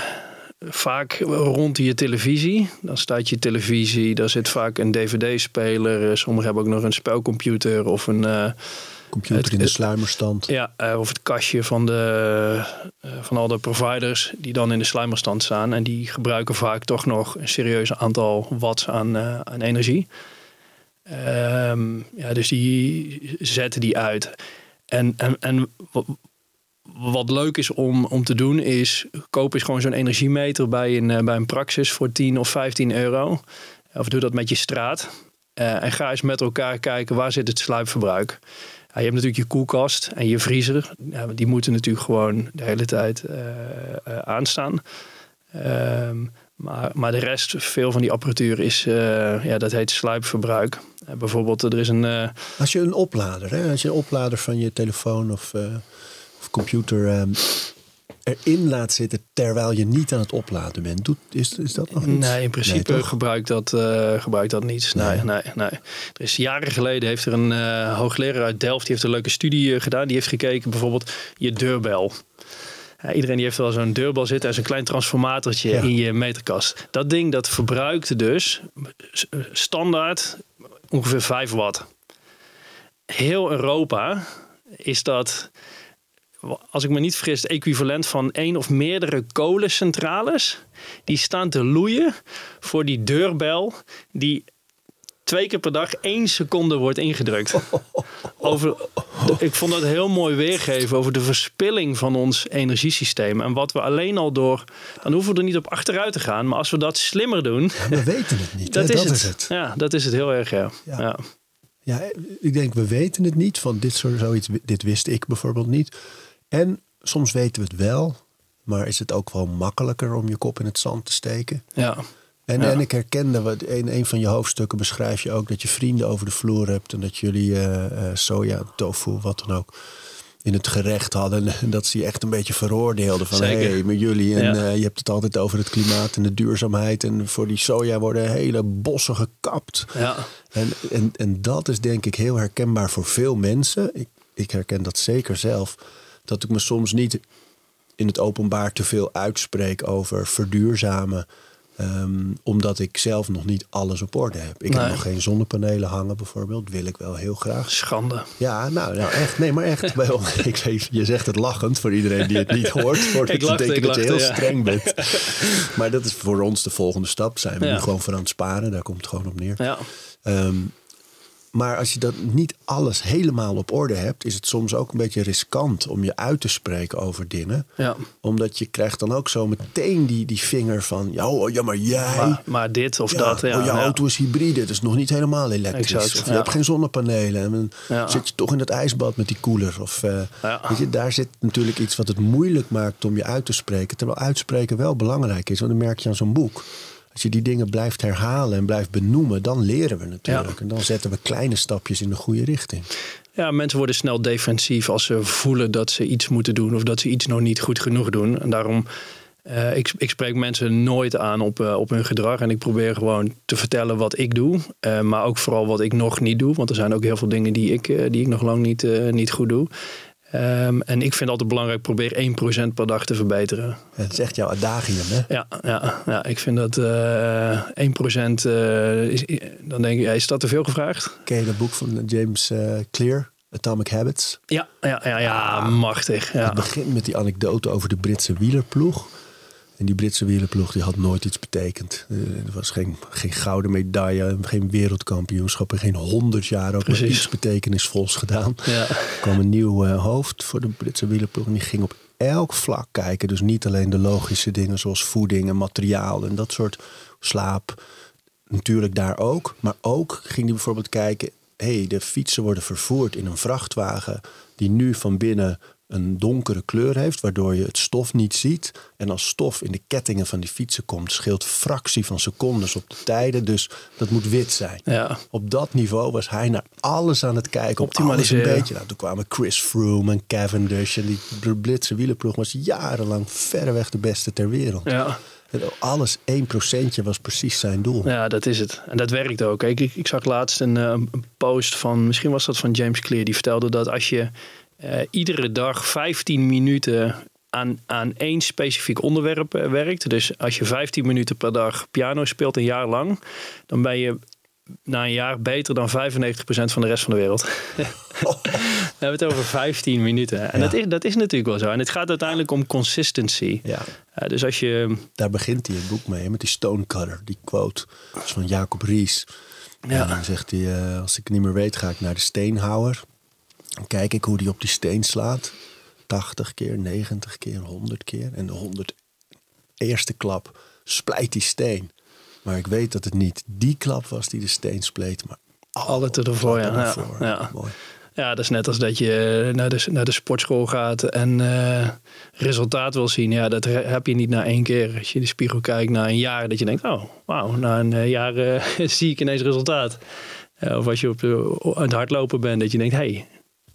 vaak rond je televisie, dan staat je televisie, daar zit vaak een dvd-speler. eh, Sommigen hebben ook nog een spelcomputer of een, eh,
Computer
Het-
in de sluimerstand.
Ja, of het kastje van, de, van al de providers die dan in de sluimerstand staan. En die gebruiken vaak toch nog een serieus aantal watts aan, aan energie. Ehm, ja, dus die zetten die uit. En, en, en wat, leuk is om, om te doen is... koop eens gewoon zo'n energiemeter bij een, eh, bij een Praxis voor 10 of 15 euro. Of doe dat met je straat. Eh, en ga eens met elkaar kijken waar zit het sluipverbruik. Je hebt natuurlijk je koelkast en je vriezer. Die moeten natuurlijk gewoon de hele tijd eh, aanstaan. Ehm, maar, maar de rest, veel van die apparatuur is, ja, dat heet sluipverbruik. Bijvoorbeeld, er is een...
Als je een oplader, hè, als je een oplader van je telefoon of computer ehm, erin laat zitten terwijl je niet aan het opladen bent, doet, is, is dat nog iets?
Nee, in principe
toch?
gebruikt dat, eh gebruikt dat niet. Nee, nee, nee. Er is jaren geleden heeft er een eh, hoogleraar uit Delft, die heeft een leuke studie eh, gedaan. Die heeft gekeken bijvoorbeeld je deurbel. Ja, iedereen die heeft wel zo'n deurbel zitten en zo'n klein transformatortje
Ja.
in je meterkast. Dat ding dat verbruikt dus standaard ongeveer 5 watt. Heel Europa is dat, als ik me niet vergis, het equivalent van één of meerdere kolencentrales. Die staan te loeien voor die deurbel die twee keer per dag één seconde wordt ingedrukt. Over, ik vond dat heel mooi weergeven over de verspilling van ons energiesysteem. En wat we alleen al door, dan hoeven we er niet op achteruit te gaan. Maar als we dat slimmer doen,
We weten het niet.
dat,
hè?
is,
dat
het.
is het.
Ja, dat is het heel erg, ja.
Ja.
ja.
Ja, ik denk we weten het niet. Van dit soort zoiets, dit wist ik bijvoorbeeld niet. En soms weten we het wel, maar is het ook wel makkelijker om je kop in het zand te steken?
ja.
En,
Ja.
en ik herkende, in een van je hoofdstukken beschrijf je ook dat je vrienden over de vloer hebt en dat jullie eh, soja, tofu, wat dan ook, in het gerecht hadden. En dat ze je echt een beetje veroordeelden van hé, hey, maar jullie, en
Ja.
eh, je hebt het altijd over het klimaat en de duurzaamheid. En voor die soja worden hele bossen gekapt.
ja.
En, en, en dat is denk ik heel herkenbaar voor veel mensen. Ik, ik herken dat zeker zelf. Dat ik me soms niet in het openbaar te veel uitspreek over verduurzamen. ehm, omdat ik zelf nog niet alles op orde heb. Ik
Nee.
heb nog geen zonnepanelen hangen bijvoorbeeld. Wil ik wel heel graag.
Schande.
Ja, nou, nou echt. Nee, maar echt. Ik weet, je zegt het lachend voor iedereen die het niet hoort. Wordt
Ik
het te
lachte, ik
dat je heel
ja.
streng bent. Maar dat is voor ons de volgende stap. Zijn we
Ja.
nu gewoon voor aan het sparen. Daar komt het gewoon op neer.
Ja.
Ehm, maar als je dat niet alles helemaal op orde hebt, is het soms ook een beetje riskant om je uit te spreken over dingen.
Ja.
Omdat je krijgt dan ook zo meteen die, die vinger van, ja, oh, ja maar jij.
Maar, maar dit of
ja,
dat. Ja,
oh, jouw
ja.
auto is hybride, het is nog niet helemaal elektrisch.
Exact,
of je hebt geen zonnepanelen. En dan zit je toch in het ijsbad met die koeler. Of, eh,
Ja.
weet je, daar zit natuurlijk iets wat het moeilijk maakt om je uit te spreken. Terwijl uitspreken wel belangrijk is, want dan merk je aan zo'n boek. Als je die dingen blijft herhalen en blijft benoemen, dan leren we natuurlijk. En dan zetten we kleine stapjes in de goede richting.
Ja, mensen worden snel defensief als ze voelen dat ze iets moeten doen of dat ze iets nog niet goed genoeg doen. En daarom, eh, ik, ik spreek mensen nooit aan op, eh, op hun gedrag. En ik probeer gewoon te vertellen wat ik doe. eh, maar ook vooral wat ik nog niet doe. Want er zijn ook heel veel dingen die ik, die ik nog lang niet, niet goed doe. Ehm, en ik vind altijd belangrijk, probeer 1% per dag te verbeteren.
Dat is echt jouw adagium, hè?
Ja, ja, ja ik vind dat eh 1% eh, is, dan denk ik, ja, is dat te veel gevraagd?
Ken je dat boek van James eh, Clear, Atomic Habits?
Ja, ja, ja, ja machtig. Ja.
Het begint met die anekdote over de Britse wielerploeg. En die Britse wielerploeg die had nooit iets betekend. Eh, Er was geen, geen gouden medaille, geen wereldkampioenschap... en geen honderd jaar ook iets betekenisvols gedaan.
Ja.
Er kwam een nieuw eh, hoofd voor de Britse wielerploeg... en die ging op elk vlak kijken. Dus niet alleen de logische dingen zoals voeding en materiaal... en dat soort slaap, natuurlijk daar ook. Maar ook ging hij bijvoorbeeld kijken... hé, hey, de fietsen worden vervoerd in een vrachtwagen... die nu van binnen een donkere kleur heeft... waardoor je het stof niet ziet. En als stof in de kettingen van die fietsen komt... scheelt fractie van secondes op de tijden. Dus dat moet wit zijn.
Ja.
Op dat niveau was hij naar alles aan het kijken. Op alles een
Optimaliseren.
beetje. Nou, toen kwamen Chris Froome en Cavendish... en die Britse wielerploeg was jarenlang verreweg de beste ter wereld.
Ja,
alles, 1% was precies zijn doel.
ja, dat is het. En dat werkt ook. Ik, ik, ik zag laatst een, eh, een post van, misschien was dat van James Clear, die vertelde dat als je eh, iedere dag 15 minuten aan, aan één specifiek onderwerp eh, werkt, dus als je 15 minuten per dag piano speelt een jaar lang, dan ben je na een jaar beter dan 95% van de rest van de wereld. We hebben het over 15 minuten. En
Ja.
dat, is, dat is natuurlijk wel zo. En het gaat uiteindelijk om consistency.
Ja.
Eh, dus als je...
Daar begint hij het boek mee, met die stonecutter, die quote. Is van Jacob Ries.
Ja.
En dan zegt hij, als ik het niet meer weet, ga ik naar de steenhouwer. Dan kijk ik hoe die op die steen slaat. 80 keer, 90 keer, 100 keer. En de 100 eerste klap splijt die steen. Maar ik weet dat het niet die klap was die de steen spleet, maar
Alle te ervoor, ja. Ja, ja.
Mooi.
Ja, dat is net als dat je naar de, naar de sportschool gaat en eh, resultaat wil zien. Ja, dat he- heb je niet na één keer. Als je in de spiegel kijkt na een jaar, dat je denkt, oh, wauw, na een eh, jaar eh, zie ik ineens resultaat. Eh, of als je op aan het hardlopen bent, dat je denkt, hey,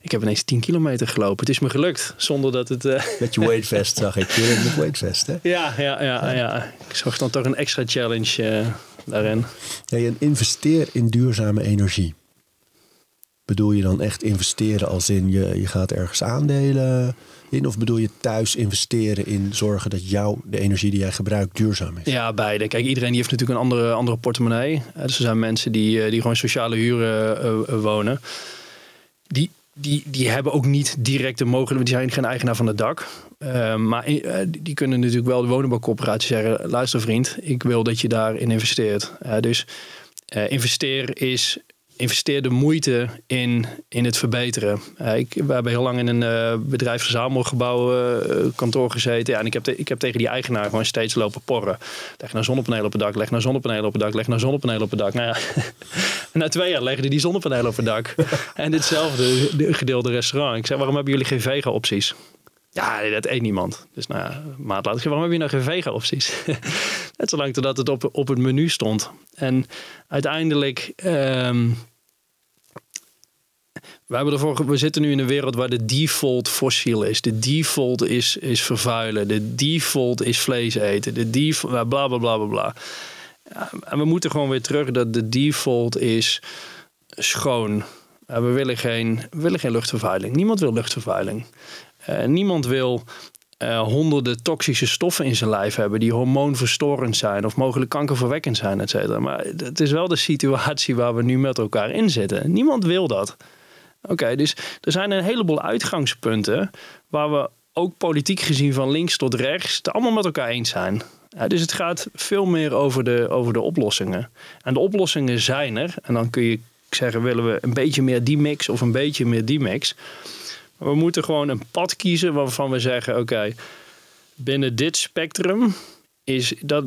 ik heb ineens 10 kilometer gelopen. Het is me gelukt, zonder dat het... eh,
Met je weightvest zag ik je met weightvest, hè?
ja, ja, ja, ja. Ik zag dan toch een extra challenge eh, daarin.
Hey, en investeer in duurzame energie. Bedoel je dan echt investeren als in je, je gaat ergens aandelen in? Of bedoel je thuis investeren in zorgen dat jouw, de energie die jij gebruikt duurzaam is?
Ja, beide. Kijk, iedereen die heeft natuurlijk een andere, andere portemonnee. Eh, Dus er zijn mensen die, die gewoon sociale huren wonen. Die, die, die hebben ook niet direct de mogelijkheid, die zijn geen eigenaar van het dak. Eh, maar eh, die- kunnen natuurlijk wel de woningbouwcorporatie zeggen: luister vriend, ik wil dat je daarin investeert. Eh, dus eh, investeer is investeer de moeite in, in het verbeteren. Eh, ik, we hebben heel lang in een eh bedrijfsverzamelgebouw eh, kantoor gezeten. Ja, en ik heb, te- ik heb tegen die eigenaar gewoon steeds lopen porren. Leg nou zonnepanelen op het dak, leg nou zonnepanelen op het dak, leg nou zonnepanelen op het dak. Nou ja, na twee jaar legden die zonnepanelen op het dak. en ditzelfde de gedeelde restaurant. Ik zei, waarom hebben jullie geen vega-opties? Ja, dat eet niemand. Dus nou ja, maand later, waarom heb je nou geen vega-opties? Net zolang totdat het op, op het menu stond. En uiteindelijk... ehm, we, hebben ervoor, we zitten nu in een wereld waar de default fossiel is. De default is, is vervuilen. De default is vlees eten. De default, bla bla bla bla bla. Ja, en we moeten gewoon weer terug dat de default is schoon. We, willen geen, we willen geen luchtvervuiling. Niemand wil luchtvervuiling. Eh, niemand wil eh, honderden toxische stoffen in zijn lijf hebben die hormoonverstorend zijn of mogelijk kankerverwekkend zijn, et cetera. Maar het is wel de situatie waar we nu met elkaar in zitten. Niemand wil dat. Oké, dus er zijn een heleboel uitgangspunten waar we ook politiek gezien van links tot rechts het allemaal met elkaar eens zijn. Dus het gaat veel meer over de, over de oplossingen. En de oplossingen zijn er. En dan kun je zeggen, willen we een beetje meer die mix of een beetje meer die mix. We moeten gewoon een pad kiezen waarvan we zeggen, oké, binnen dit spectrum is dat,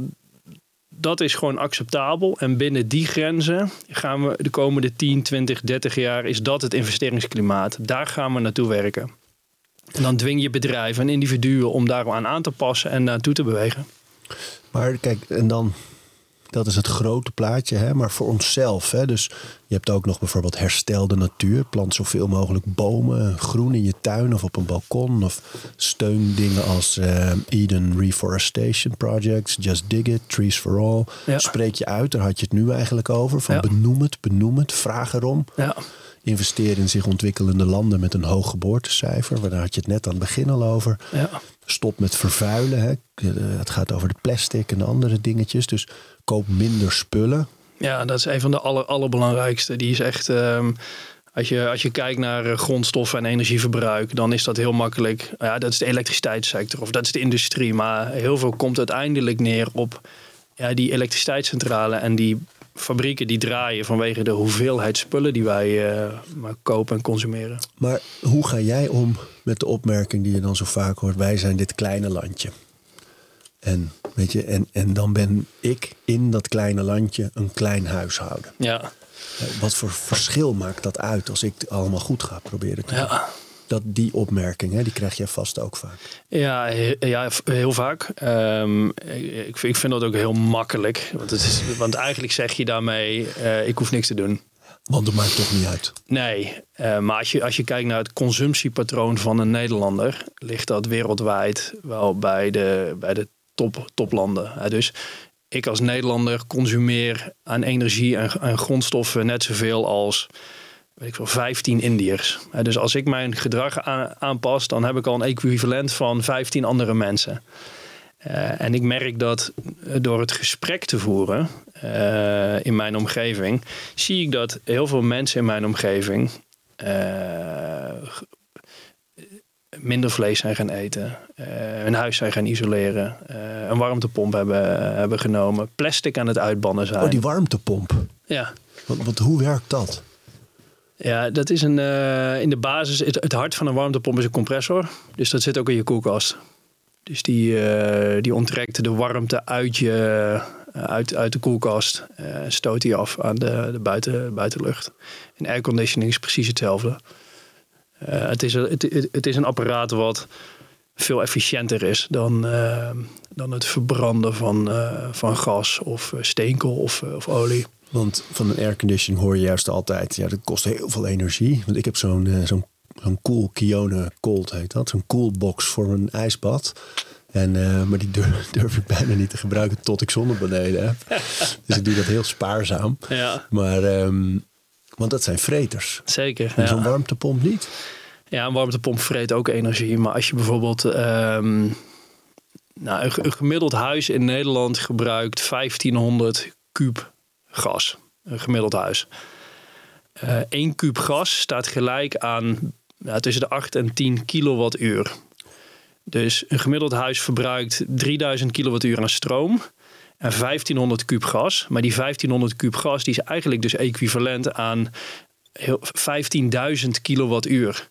dat is gewoon acceptabel. En binnen die grenzen gaan we de komende 10, 20, 30 jaar is dat het investeringsklimaat. Daar gaan we naartoe werken. En dan dwing je bedrijven en individuen om daar aan aan te passen en naartoe te bewegen.
Maar kijk, en dan, dat is het grote plaatje, hè? maar voor onszelf. Hè? Dus je hebt ook nog bijvoorbeeld herstel de natuur. Plant zoveel mogelijk bomen, groen in je tuin of op een balkon. Of steun dingen als eh, Eden Reforestation Projects, Just Dig It, Trees for All.
Ja.
Spreek je uit, daar had je het nu eigenlijk over. Van
Ja.
benoem het, benoem het, vraag erom.
Ja,
Investeer in zich ontwikkelende landen met een hoog geboortecijfer. Daar had je het net aan het begin al over.
ja.
Stop met vervuilen. Hè. Eh, Het gaat over de plastic en de andere dingetjes. Dus koop minder spullen.
Ja, dat is een van de aller, allerbelangrijkste. Die is echt. ehm, als, je, als je kijkt naar eh, grondstoffen en energieverbruik, dan is dat heel makkelijk. Ja, dat is de elektriciteitssector of dat is de industrie. Maar heel veel komt uiteindelijk neer op ja, die elektriciteitscentrale en die fabrieken die draaien vanwege de hoeveelheid spullen die wij eh, maar kopen en consumeren.
Maar hoe ga jij om met de opmerking die je dan zo vaak hoort? Wij zijn dit kleine landje. En, weet je, en, en dan ben ik in dat kleine landje een klein huishouden.
Ja,
Eh, Wat voor verschil maakt dat uit als ik het allemaal goed ga proberen te doen?
ja.
Dat, die opmerking, hè, die krijg jij vast ook vaak.
Ja, he- ja, heel vaak. Ehm, ik, ik vind- dat ook heel makkelijk. Want, het is, want eigenlijk zeg je daarmee, eh, ik hoef niks te doen.
Want dat maakt toch niet uit.
Nee, eh, maar als je, als je kijkt naar het consumptiepatroon van een Nederlander, ligt dat wereldwijd wel bij de, bij de top, toplanden. Dus ik als Nederlander consumeer aan energie en, en grondstoffen net zoveel als weet ik veel, 15 Indiërs. Hè, dus als ik mijn gedrag aan- aanpas, dan heb ik al een equivalent van 15 andere mensen. Eh, en ik merk dat eh, door het gesprek te voeren eh, in mijn omgeving, zie ik dat heel veel mensen in mijn omgeving eh, minder vlees zijn gaan eten, eh, hun huis zijn gaan isoleren, eh, een warmtepomp hebben, hebben genomen, plastic aan het uitbannen zijn.
Oh, die warmtepomp.
Ja.
Want, want hoe werkt dat?
Ja, dat is een, eh, in de basis, het, het hart van een warmtepomp is een compressor. Dus dat zit ook in je koelkast. Dus die, eh, die onttrekt de warmte uit, je, eh, uit, uit de koelkast. en stoot die af aan de, de buiten, buitenlucht. In airconditioning is precies hetzelfde. Het, is, het, het, het is een apparaat wat veel efficiënter is dan, dan het verbranden van, van gas of steenkool of, of olie.
Want van een airconditioning hoor je juist altijd, ja, dat kost heel veel energie. Want ik heb zo'n eh, zo'n zo'n cool Kione Cold heet dat. Zo'n coolbox voor een ijsbad. En, eh, maar die durf, durf ik bijna niet te gebruiken tot ik zonnepanelen heb. dus ik doe dat heel spaarzaam.
Ja,
Maar, ehm, want dat zijn vreters.
zeker.
En
ja.
zo'n warmtepomp niet.
Ja, een warmtepomp vreet ook energie. Maar als je bijvoorbeeld... ehm, nou, een, een gemiddeld huis in Nederland gebruikt 1500 kuub gas. Een gemiddeld huis. Eh 1 kuub gas staat gelijk aan ja, tussen de 8 en 10 kilowattuur. Dus een gemiddeld huis verbruikt 3000 kilowattuur aan stroom en 1500 kuub gas. Maar die 1500 kuub gas die is eigenlijk dus equivalent aan heel- 15.000 kilowattuur.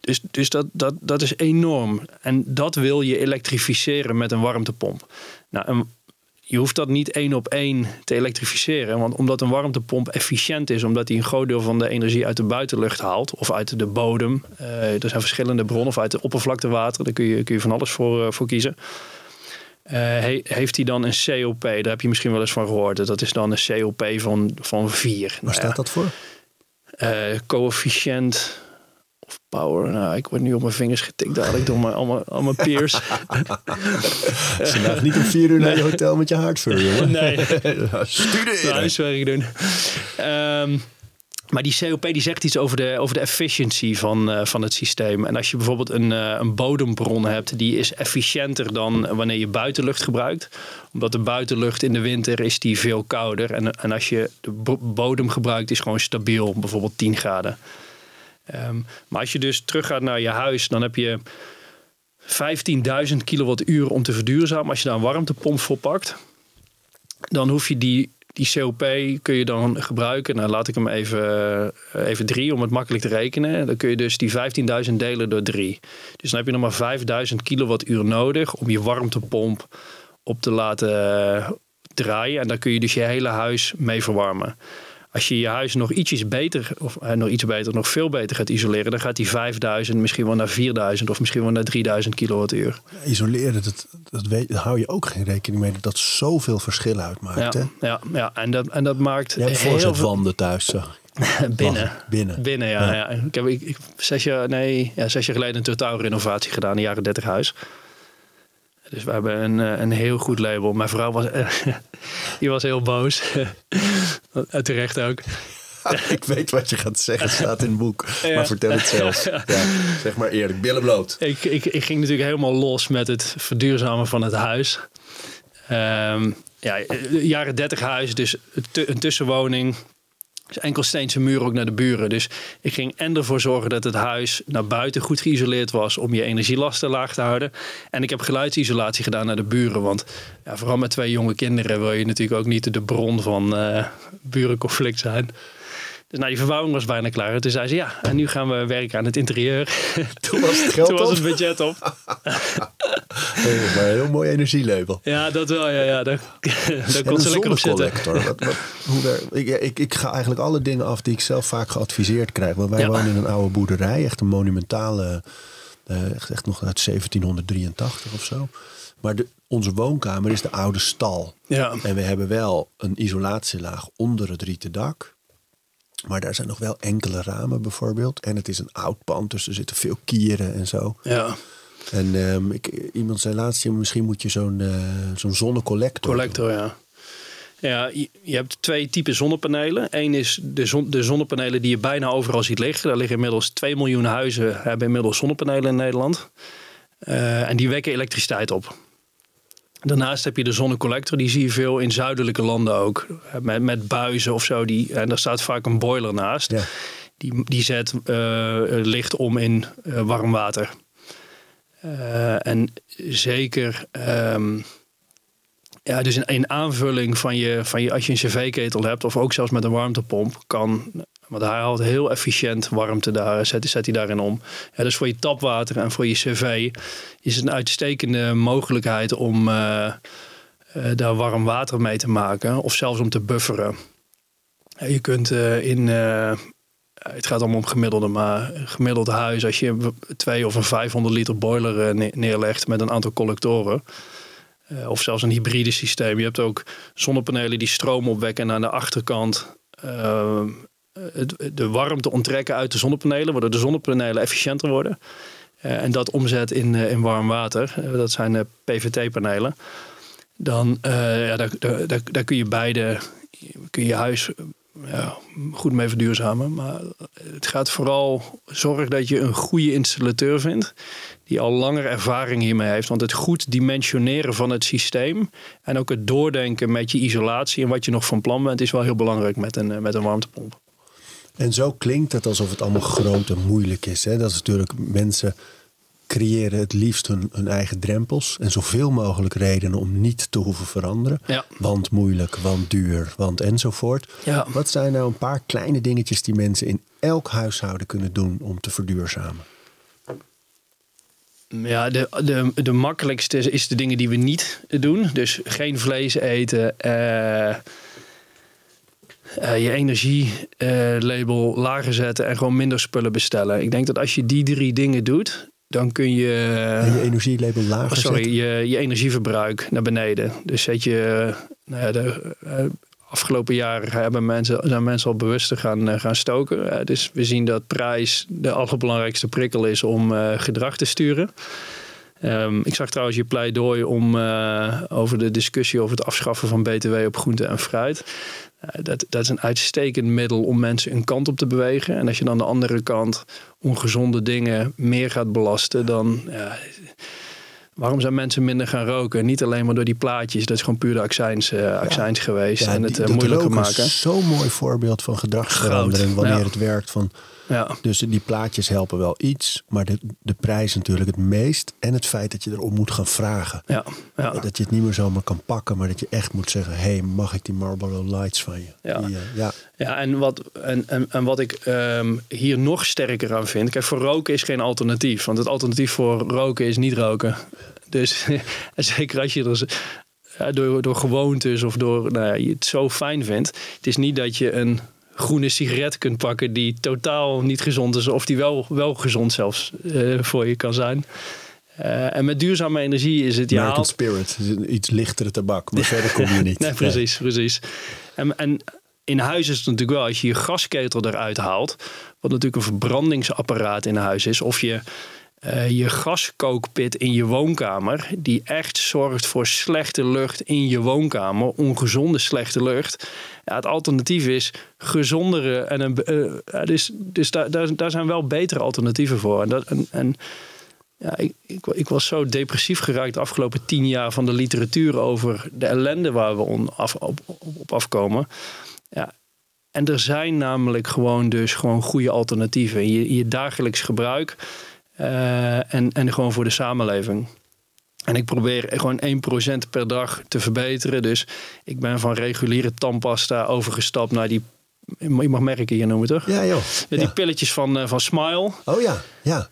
Dus, dus dat, dat, dat is enorm. En dat wil je elektrificeren met een warmtepomp. Nou, een- je hoeft dat niet één op één te elektrificeren. Want omdat een warmtepomp efficiënt is, omdat hij een groot deel van de energie uit de buitenlucht haalt of uit de bodem. eh, er zijn verschillende bronnen, of uit de oppervlaktewater, daar kun je, kun je van alles voor, eh, voor kiezen. Eh, he- heeft hij dan een COP? Daar heb je misschien wel eens van gehoord. Dat is dan een COP van, van 4.
Waar staat dat voor?
Coëfficiënt of power. Nou, ik word nu op mijn vingers getikt dadelijk door mijn, allemaal, allemaal peers.
Vandaag niet om vier uur naar je hotel met je haardvuur, jongen.
nee,
Studeren.
huiswerk doen. Ehm, maar die COP die zegt iets over de, over de efficiency van, eh, van het systeem. En als je bijvoorbeeld een, eh, een bodembron hebt, die is efficiënter dan wanneer je buitenlucht gebruikt. Omdat de buitenlucht in de winter is die veel kouder. En, en als je de bo- bodem gebruikt, is gewoon stabiel, bijvoorbeeld 10 graden. Ehm, maar als je dus teruggaat naar je huis, dan heb je 15.000 kilowattuur om te verduurzamen. Als je daar een warmtepomp voor pakt, dan hoef je die, die COP kun je dan gebruiken. Nou, laat ik hem even, eh, even drie om het makkelijk te rekenen. Dan kun je dus die 15.000 delen door drie. Dus dan heb je nog maar 5000 kilowattuur nodig om je warmtepomp op te laten eh, draaien. En daar kun je dus je hele huis mee verwarmen. Als je je huis nog ietsjes beter, of eh, nog iets beter, nog veel beter gaat isoleren, dan gaat die 5000 misschien wel naar 4000 of misschien wel naar 3000 kilowattuur.
Isoleren, dat, dat, weet, daar hou je ook geen rekening mee dat dat zoveel verschil uitmaakt.
Ja,
Hè?
ja, ja, en dat, en dat maakt
Je hebt
heel veel
voorzetwanden thuis, zag ik.
binnen.
Wacht, binnen.
Binnen, ja. ja. Ik heb ik, ik- zes, jaar, nee, ja, zes jaar geleden een totaalrenovatie gedaan, een jaren 30 huis. Dus we hebben een, eh, een heel goed label. Mijn vrouw was, die was heel boos. Terecht ook.
ik weet wat je gaat zeggen, staat in het boek.
Ja.
Maar vertel het zelf. Ja, zeg maar eerlijk, billen bloot.
Ik, ik, ik ging natuurlijk helemaal los met het verduurzamen van het huis. Ehm, ja, eh, jaren 30 huis, dus een tussenwoning. Dus enkel steentse muur ook naar de buren. Dus ik ging en ervoor zorgen dat het huis naar buiten goed geïsoleerd was om je energielasten laag te houden. En ik heb geluidsisolatie gedaan naar de buren. Want ja, vooral met twee jonge kinderen wil je natuurlijk ook niet de bron van eh, burenconflict zijn. Dus nou, die verbouwing was bijna klaar. En toen zei ze ja, en nu gaan we werken aan het interieur.
Toen was het geld
Toen was het budget op.
Maar een heel mooi energielabel.
Ja, dat wel. Ja, ja. Daar, daar kon ze lekker op zitten.
zonnecollector. Wat, wat, hoe wer- ik, ik, ik ga eigenlijk alle dingen af die ik zelf vaak geadviseerd krijg. Want wij
Ja.
wonen in een oude boerderij. Echt een monumentale... eh, echt, echt nog uit 1783 of zo. Maar de, onze woonkamer is de oude stal.
Ja.
En we hebben wel een isolatielaag onder het rieten dak. Maar daar zijn nog wel enkele ramen bijvoorbeeld. En het is een oud pand, dus er zitten veel kieren en zo.
Ja,
En ehm, ik, iemand zei laatst, misschien moet je zo'n eh, zo'n zonnecollector
collector, ja. Ja, je, je hebt twee typen zonnepanelen. Eén is de, zon, de zonnepanelen die je bijna overal ziet liggen. Daar liggen inmiddels 2 miljoen huizen hebben inmiddels zonnepanelen in Nederland. Eh, en die wekken elektriciteit op. Daarnaast heb je de zonnecollector, die zie je veel in zuidelijke landen ook. Eh, Met, met buizen of zo. Die, en daar staat vaak een boiler naast.
Ja.
die, die zet licht om in warm water. en zeker ehm, ja, dus in, aanvulling van je, van je, als je een cv-ketel hebt, of ook zelfs met een warmtepomp, kan. Want hij haalt heel efficiënt warmte daar, zet, zet hij daarin om. Ja, dus voor je tapwater en voor je cv is het een uitstekende mogelijkheid om uh, uh, daar warm water mee te maken, of zelfs om te bufferen. je kunt uh, in. het gaat allemaal om gemiddelde, maar gemiddeld huis, als je twee of een 500 liter boiler neerlegt met een aantal collectoren, of zelfs een hybride systeem. Je hebt ook zonnepanelen die stroom opwekken en aan de achterkant de warmte onttrekken uit de zonnepanelen, waardoor de zonnepanelen efficiënter worden. Uh, en dat omzet in, in warm water. dat zijn PVT-panelen. Dan ja, daar, daar, daar, kun je beide, kun je huis ja, goed mee verduurzamen. Maar het gaat vooral zorgen dat je een goede installateur vindt. Die al langer ervaring hiermee heeft. Want het goed dimensioneren van het systeem. En ook het doordenken met je isolatie en wat je nog van plan bent. Is wel heel belangrijk met een, met een warmtepomp.
En zo klinkt het alsof het allemaal groot en moeilijk is. Hè? Dat is natuurlijk mensen creëren het liefst hun, hun, eigen drempels en zoveel mogelijk redenen om niet te hoeven veranderen.
Ja.
Want moeilijk, want duur, want enzovoort.
Ja.
Wat zijn nou een paar kleine dingetjes die mensen in elk huishouden kunnen doen om te verduurzamen?
Ja, de, de, de makkelijkste is de dingen die we niet doen. Dus geen vlees eten. Uh, uh, je energielabel uh, lager zetten en gewoon minder spullen bestellen. Ik denk dat als je die drie dingen doet, dan kun je...
En je energielabel lager
oh, Sorry,
je,
je energieverbruik naar beneden. Dus zet je... Nou ja, de, uh, afgelopen jaren hebben mensen, zijn mensen al bewuster gaan, gaan stoken. Dus we zien dat prijs de allerbelangrijkste prikkel is om gedrag te sturen. Um, ik zag trouwens je pleidooi om over de discussie over het afschaffen van BTW op groente en fruit. dat, dat is een uitstekend middel om mensen een kant op te bewegen. En als je dan de andere kant ongezonde dingen meer gaat belasten, dan Waarom zijn mensen minder gaan roken? Niet alleen maar door die plaatjes. Dat is gewoon puur de accijns, uh, accijns geweest. en het uh, moeilijker maken.
is zo'n mooi voorbeeld van gedragsverandering. Wanneer
ja.
het werkt van...
Ja.
Dus die plaatjes helpen wel iets. Maar de, de prijs natuurlijk het meest. En het feit dat je erom moet gaan vragen.
Ja. Ja.
Dat je het niet meer zomaar kan pakken. Maar dat je echt moet zeggen... Hé, hey, mag ik die Marlboro Lights van je?
Ja,
die, uh, ja.
ja en, wat, en, en, en wat ik um, hier nog sterker aan vind... Kijk, voor roken is geen alternatief. Want het alternatief voor roken is niet roken. Dus zeker als je er ja, door, door gewoontes of door nou ja, je het zo fijn vindt. Het is niet dat je een groene sigaret kunt pakken die totaal niet gezond is, of die wel, wel gezond zelfs uh, voor je kan zijn. Uh, en met duurzame energie is het
ja. American Spirit, iets lichtere tabak, maar verder kom je niet.
Nee, precies, nee. precies. En, en in huis is het natuurlijk wel, als je je gasketel eruit haalt, wat natuurlijk een verbrandingsapparaat in huis is, of je uh, je gaskookpit in je woonkamer, die echt zorgt voor slechte lucht in je woonkamer, ongezonde slechte lucht. Ja, het alternatief is gezondere en een. Uh, dus dus daar, daar, daar zijn wel betere alternatieven voor. En, dat, en, ja, ik, ik, ik, was zo depressief geraakt de afgelopen tien jaar van de literatuur over de ellende waar we op, op, afkomen. Ja, en er zijn namelijk gewoon dus gewoon goede alternatieven. Je, je dagelijks gebruik uh, en, en gewoon voor de samenleving. En ik probeer gewoon 1% per dag te verbeteren. Dus ik ben van reguliere tandpasta overgestapt naar die. Je mag merken hier noemen toch?
Ja, joh.
Die
ja.
pilletjes van, uh, van Smile.
Oh ja, ja.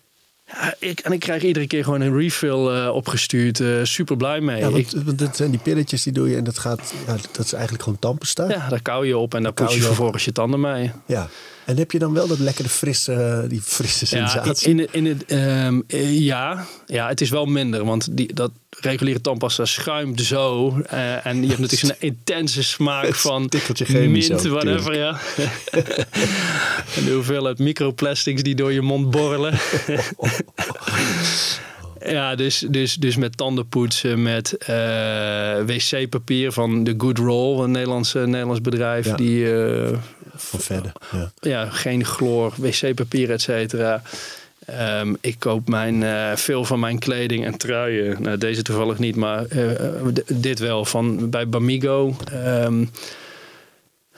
Ja, ik, en ik krijg iedere keer gewoon een refill uh, opgestuurd. Uh, super blij mee.
Ja, want, want, dat zijn die pilletjes die doe je en dat gaat, ja, dat is eigenlijk gewoon tandpasta.
Ja, daar kauw je op en daar poets je vervolgens je tanden mee.
Ja. En heb je dan wel dat lekkere frisse, die frisse sensatie?
Ja, in, in het, um, ja, ja, het is wel minder. Want die, dat reguliere tandpasta schuimt zo. Uh, en je hebt natuurlijk zo'n intense smaak van mint,
ook,
whatever. Ja. en de hoeveelheid microplastics die door je mond borrelen. Ja, dus, dus, dus met tandenpoetsen, met uh, wc-papier van de Good Roll, een Nederlands, Nederlands bedrijf.
Ja.
Die, uh,
Ja.
ja, geen chloor, wc-papier, et cetera. Um, ik koop mijn, uh, veel van mijn kleding en truien. Nou, deze toevallig niet, maar uh, dit wel. Van, bij Bamigo. Um,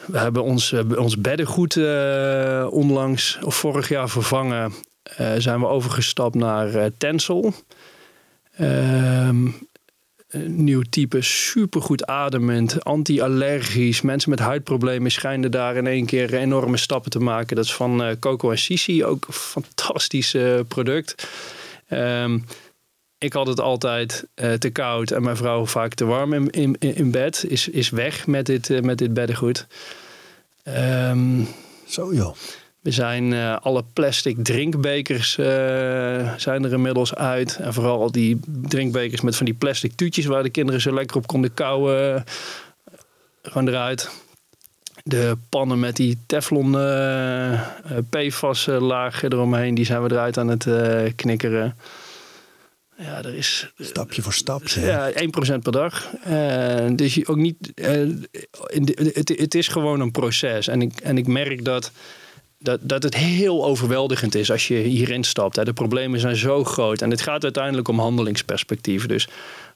we hebben ons, ons beddengoed uh, onlangs, of vorig jaar vervangen. Uh, zijn we overgestapt naar uh, Tencel. Ehm, nieuw type, supergoed ademend, anti-allergisch. Mensen met huidproblemen schijnen daar in één keer enorme stappen te maken. Dat is van uh, Coco en Sisi, ook een fantastisch product. Um, ik had het altijd uh, te koud en mijn vrouw vaak te warm in, in, in bed. Is, is weg met dit, met dit beddengoed. Um,
Zo joh.
We zijn uh, alle plastic drinkbekers uh, zijn er inmiddels uit. En vooral al die drinkbekers met van die plastic tuutjes waar de kinderen zo lekker op konden kauwen. Uh, gewoon eruit. De pannen met die Teflon PFAS lagen eromheen, die zijn we eruit aan het knikkeren. Ja, er is.
Stapje voor stapje.
Ja, 1% per dag. dus je ook niet. het, het is gewoon een proces. En ik, en ik merk dat dat, dat het heel overweldigend is als je hierin stapt. Hè. De problemen zijn zo groot. En het gaat uiteindelijk om handelingsperspectieven. Dus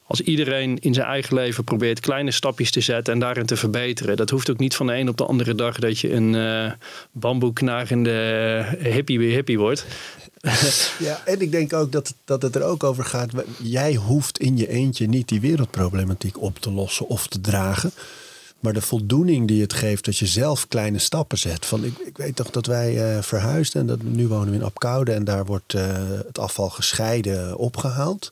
als iedereen in zijn eigen leven probeert kleine stapjes te zetten en daarin te verbeteren. Dat hoeft ook niet van de een op de andere dag dat je een uh, bamboeknagende hippie, hippie wordt.
Ja, en ik denk ook dat, dat het er ook over gaat. Jij hoeft in je eentje niet die wereldproblematiek op te lossen of te dragen. Maar de voldoening die het geeft dat je zelf kleine stappen zet. Van, ik, ik weet toch dat wij uh, verhuisden en dat, nu wonen we in Apkoude en daar wordt uh, het afval gescheiden opgehaald.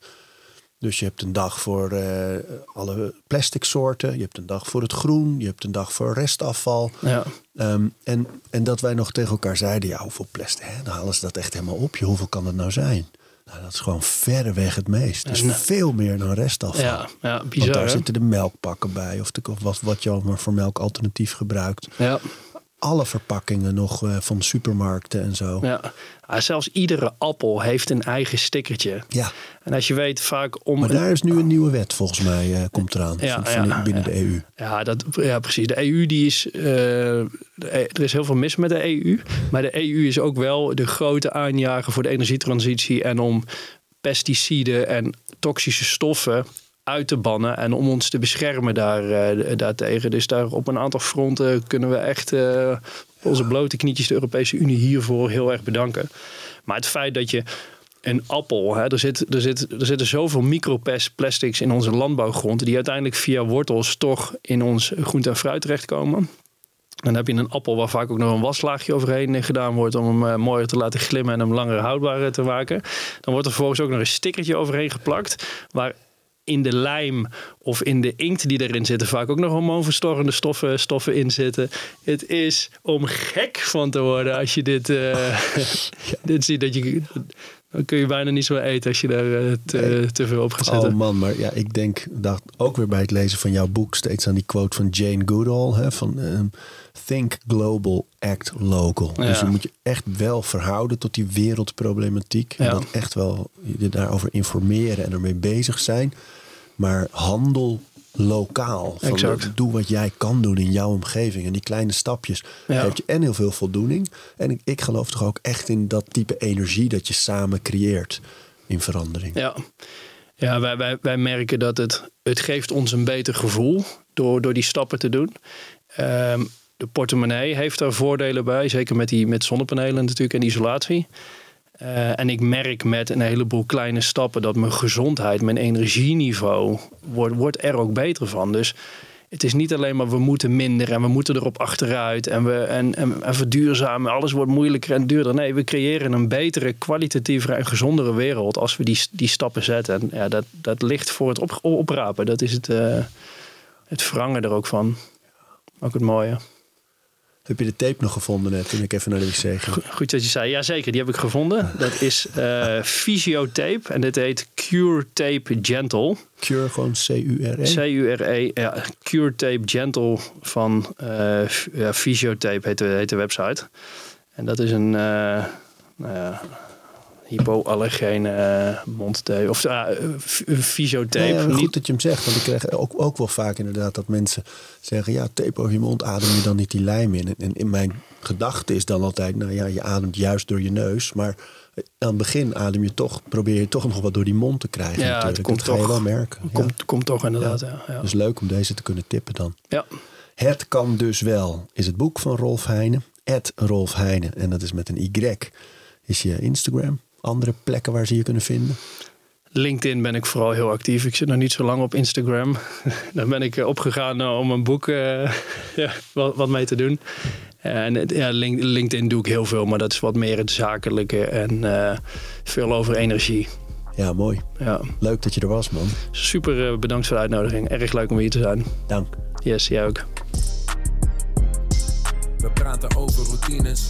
Dus je hebt een dag voor uh, alle plastic soorten, je hebt een dag voor het groen, je hebt een dag voor restafval.
Ja.
Um, en, en dat wij nog tegen elkaar zeiden, ja, hoeveel plastic, hè? dan halen ze dat echt helemaal op. Je, hoeveel kan het nou zijn? Nou, dat is gewoon verreweg het meest. Dus
Ja,
veel meer dan restafval.
Ja, ja bizar.
Want daar
hè?
zitten de melkpakken bij, of, de, of wat, wat je al maar voor melk alternatief gebruikt.
Ja,
Alle verpakkingen nog uh, van supermarkten en zo.
ja. Ah, zelfs iedere appel heeft een eigen stickertje.
Ja,
En als je weet vaak om...
maar daar is nu een nieuwe wet volgens mij, eh, komt eraan.
Ja,
van,
ja,
binnen
ja.
de EU.
Ja, dat, ja, precies. De EU die is. eh, E- er is heel veel mis met de EU. Maar de EU is ook wel de grote aanjager voor de energietransitie. En om pesticiden en toxische stoffen uit te bannen. En om ons te beschermen daar, eh, daartegen. Dus daar op een aantal fronten kunnen we echt eh, onze blote knietjes de Europese Unie hiervoor heel erg bedanken. Maar het feit dat je een appel. Hè, er, zit, er, zit, er zitten zoveel microplastics in onze landbouwgrond. die uiteindelijk via wortels toch in ons groente en fruit terechtkomen. Dan heb je een appel waar vaak ook nog een waslaagje overheen gedaan wordt. om hem eh, mooier te laten glimmen en hem langer houdbaar te maken. Dan wordt er vervolgens ook nog een stickertje overheen geplakt. Waar in de lijm of in de inkt die erin zitten vaak ook nog hormoonverstorrende stoffen, stoffen in zitten. Het is om gek van te worden als je dit, eh, dit ziet. Dat je, dan kun je bijna niet zo eten als je daar eh, te, te veel op gaat zetten.
Oh man, maar ja, ik denk, dacht ook weer bij het lezen van jouw boek steeds aan die quote van Jane Goodall. Hè, van ehm, Think global, act local.
Ja.
Dus je moet je echt wel verhouden tot die wereldproblematiek. En
Ja.
dat echt wel je daarover informeren en ermee bezig zijn. Maar handel lokaal. Van,
Exact.
eh, Doe wat jij kan doen in jouw omgeving. En die kleine stapjes
Ja.
geeft je en heel veel voldoening. En ik, ik geloof toch ook echt in dat type energie dat je samen creëert in verandering.
Ja, ja wij, wij, wij merken dat het, het geeft ons een beter gevoel door, door die stappen te doen. Ehm, de portemonnee heeft daar voordelen bij, zeker met, die, met zonnepanelen natuurlijk en isolatie. Eh, en ik merk met een heleboel kleine stappen dat mijn gezondheid, mijn energieniveau, wordt, wordt er ook beter van. Dus het is niet alleen maar we moeten minder en we moeten erop achteruit en we en, en, en verduurzamen. Alles wordt moeilijker en duurder. Nee, we creëren een betere, kwalitatievere en gezondere wereld als we die, die stappen zetten. En ja, dat, dat ligt voor het op, oprapen. Dat is het, eh, het verrangen er ook van. Ook het mooie.
Heb je de tape nog gevonden net toen ik even naar de wc ging?
Goed dat je zei. Jazeker, die heb ik gevonden. Dat is eh Fysiotape en dit heet Cure Tape Gentle.
Cure gewoon C-U-R-E?
C-U-R-E, ja, Cure Tape Gentle van eh F- ja, Fysiotape heet de, heet de website. En dat is een eh nou ja, hypoallergene eh, mondtape. Of uh, fysiotape.
Ja, ja, goed
niet,
dat je hem zegt. Want ik krijg ook, ook wel vaak inderdaad dat mensen zeggen... ja, tape over je mond, adem je dan niet die lijm in? En, en in mijn gedachte is dan altijd... nou ja, je ademt juist door je neus. Maar aan het begin adem je toch, probeer je toch nog wat door die mond te krijgen.
Ja,
natuurlijk.
het komt
dat ga je
toch-
wel merken. Ja.
komt, komt toch inderdaad. Ja. Ja.
Dus leuk om deze te kunnen tippen dan.
ja.
Het kan dus wel is het boek van Rolf Heijnen. Rolf Heijnen. En dat is met een Y. Is je Instagram? Andere plekken waar ze je kunnen vinden?
LinkedIn ben ik vooral heel actief. Ik zit nog niet zo lang op Instagram. Daar ben ik opgegaan om een boek uh, ja, wat, wat mee te doen. En ja, LinkedIn doe ik heel veel, maar dat is wat meer het zakelijke en uh, veel over energie.
Ja, mooi. Ja. Leuk dat je er was, man.
Super bedankt voor de uitnodiging. Erg leuk om hier te zijn.
Dank.
Yes, jij ook.
We praten over routines.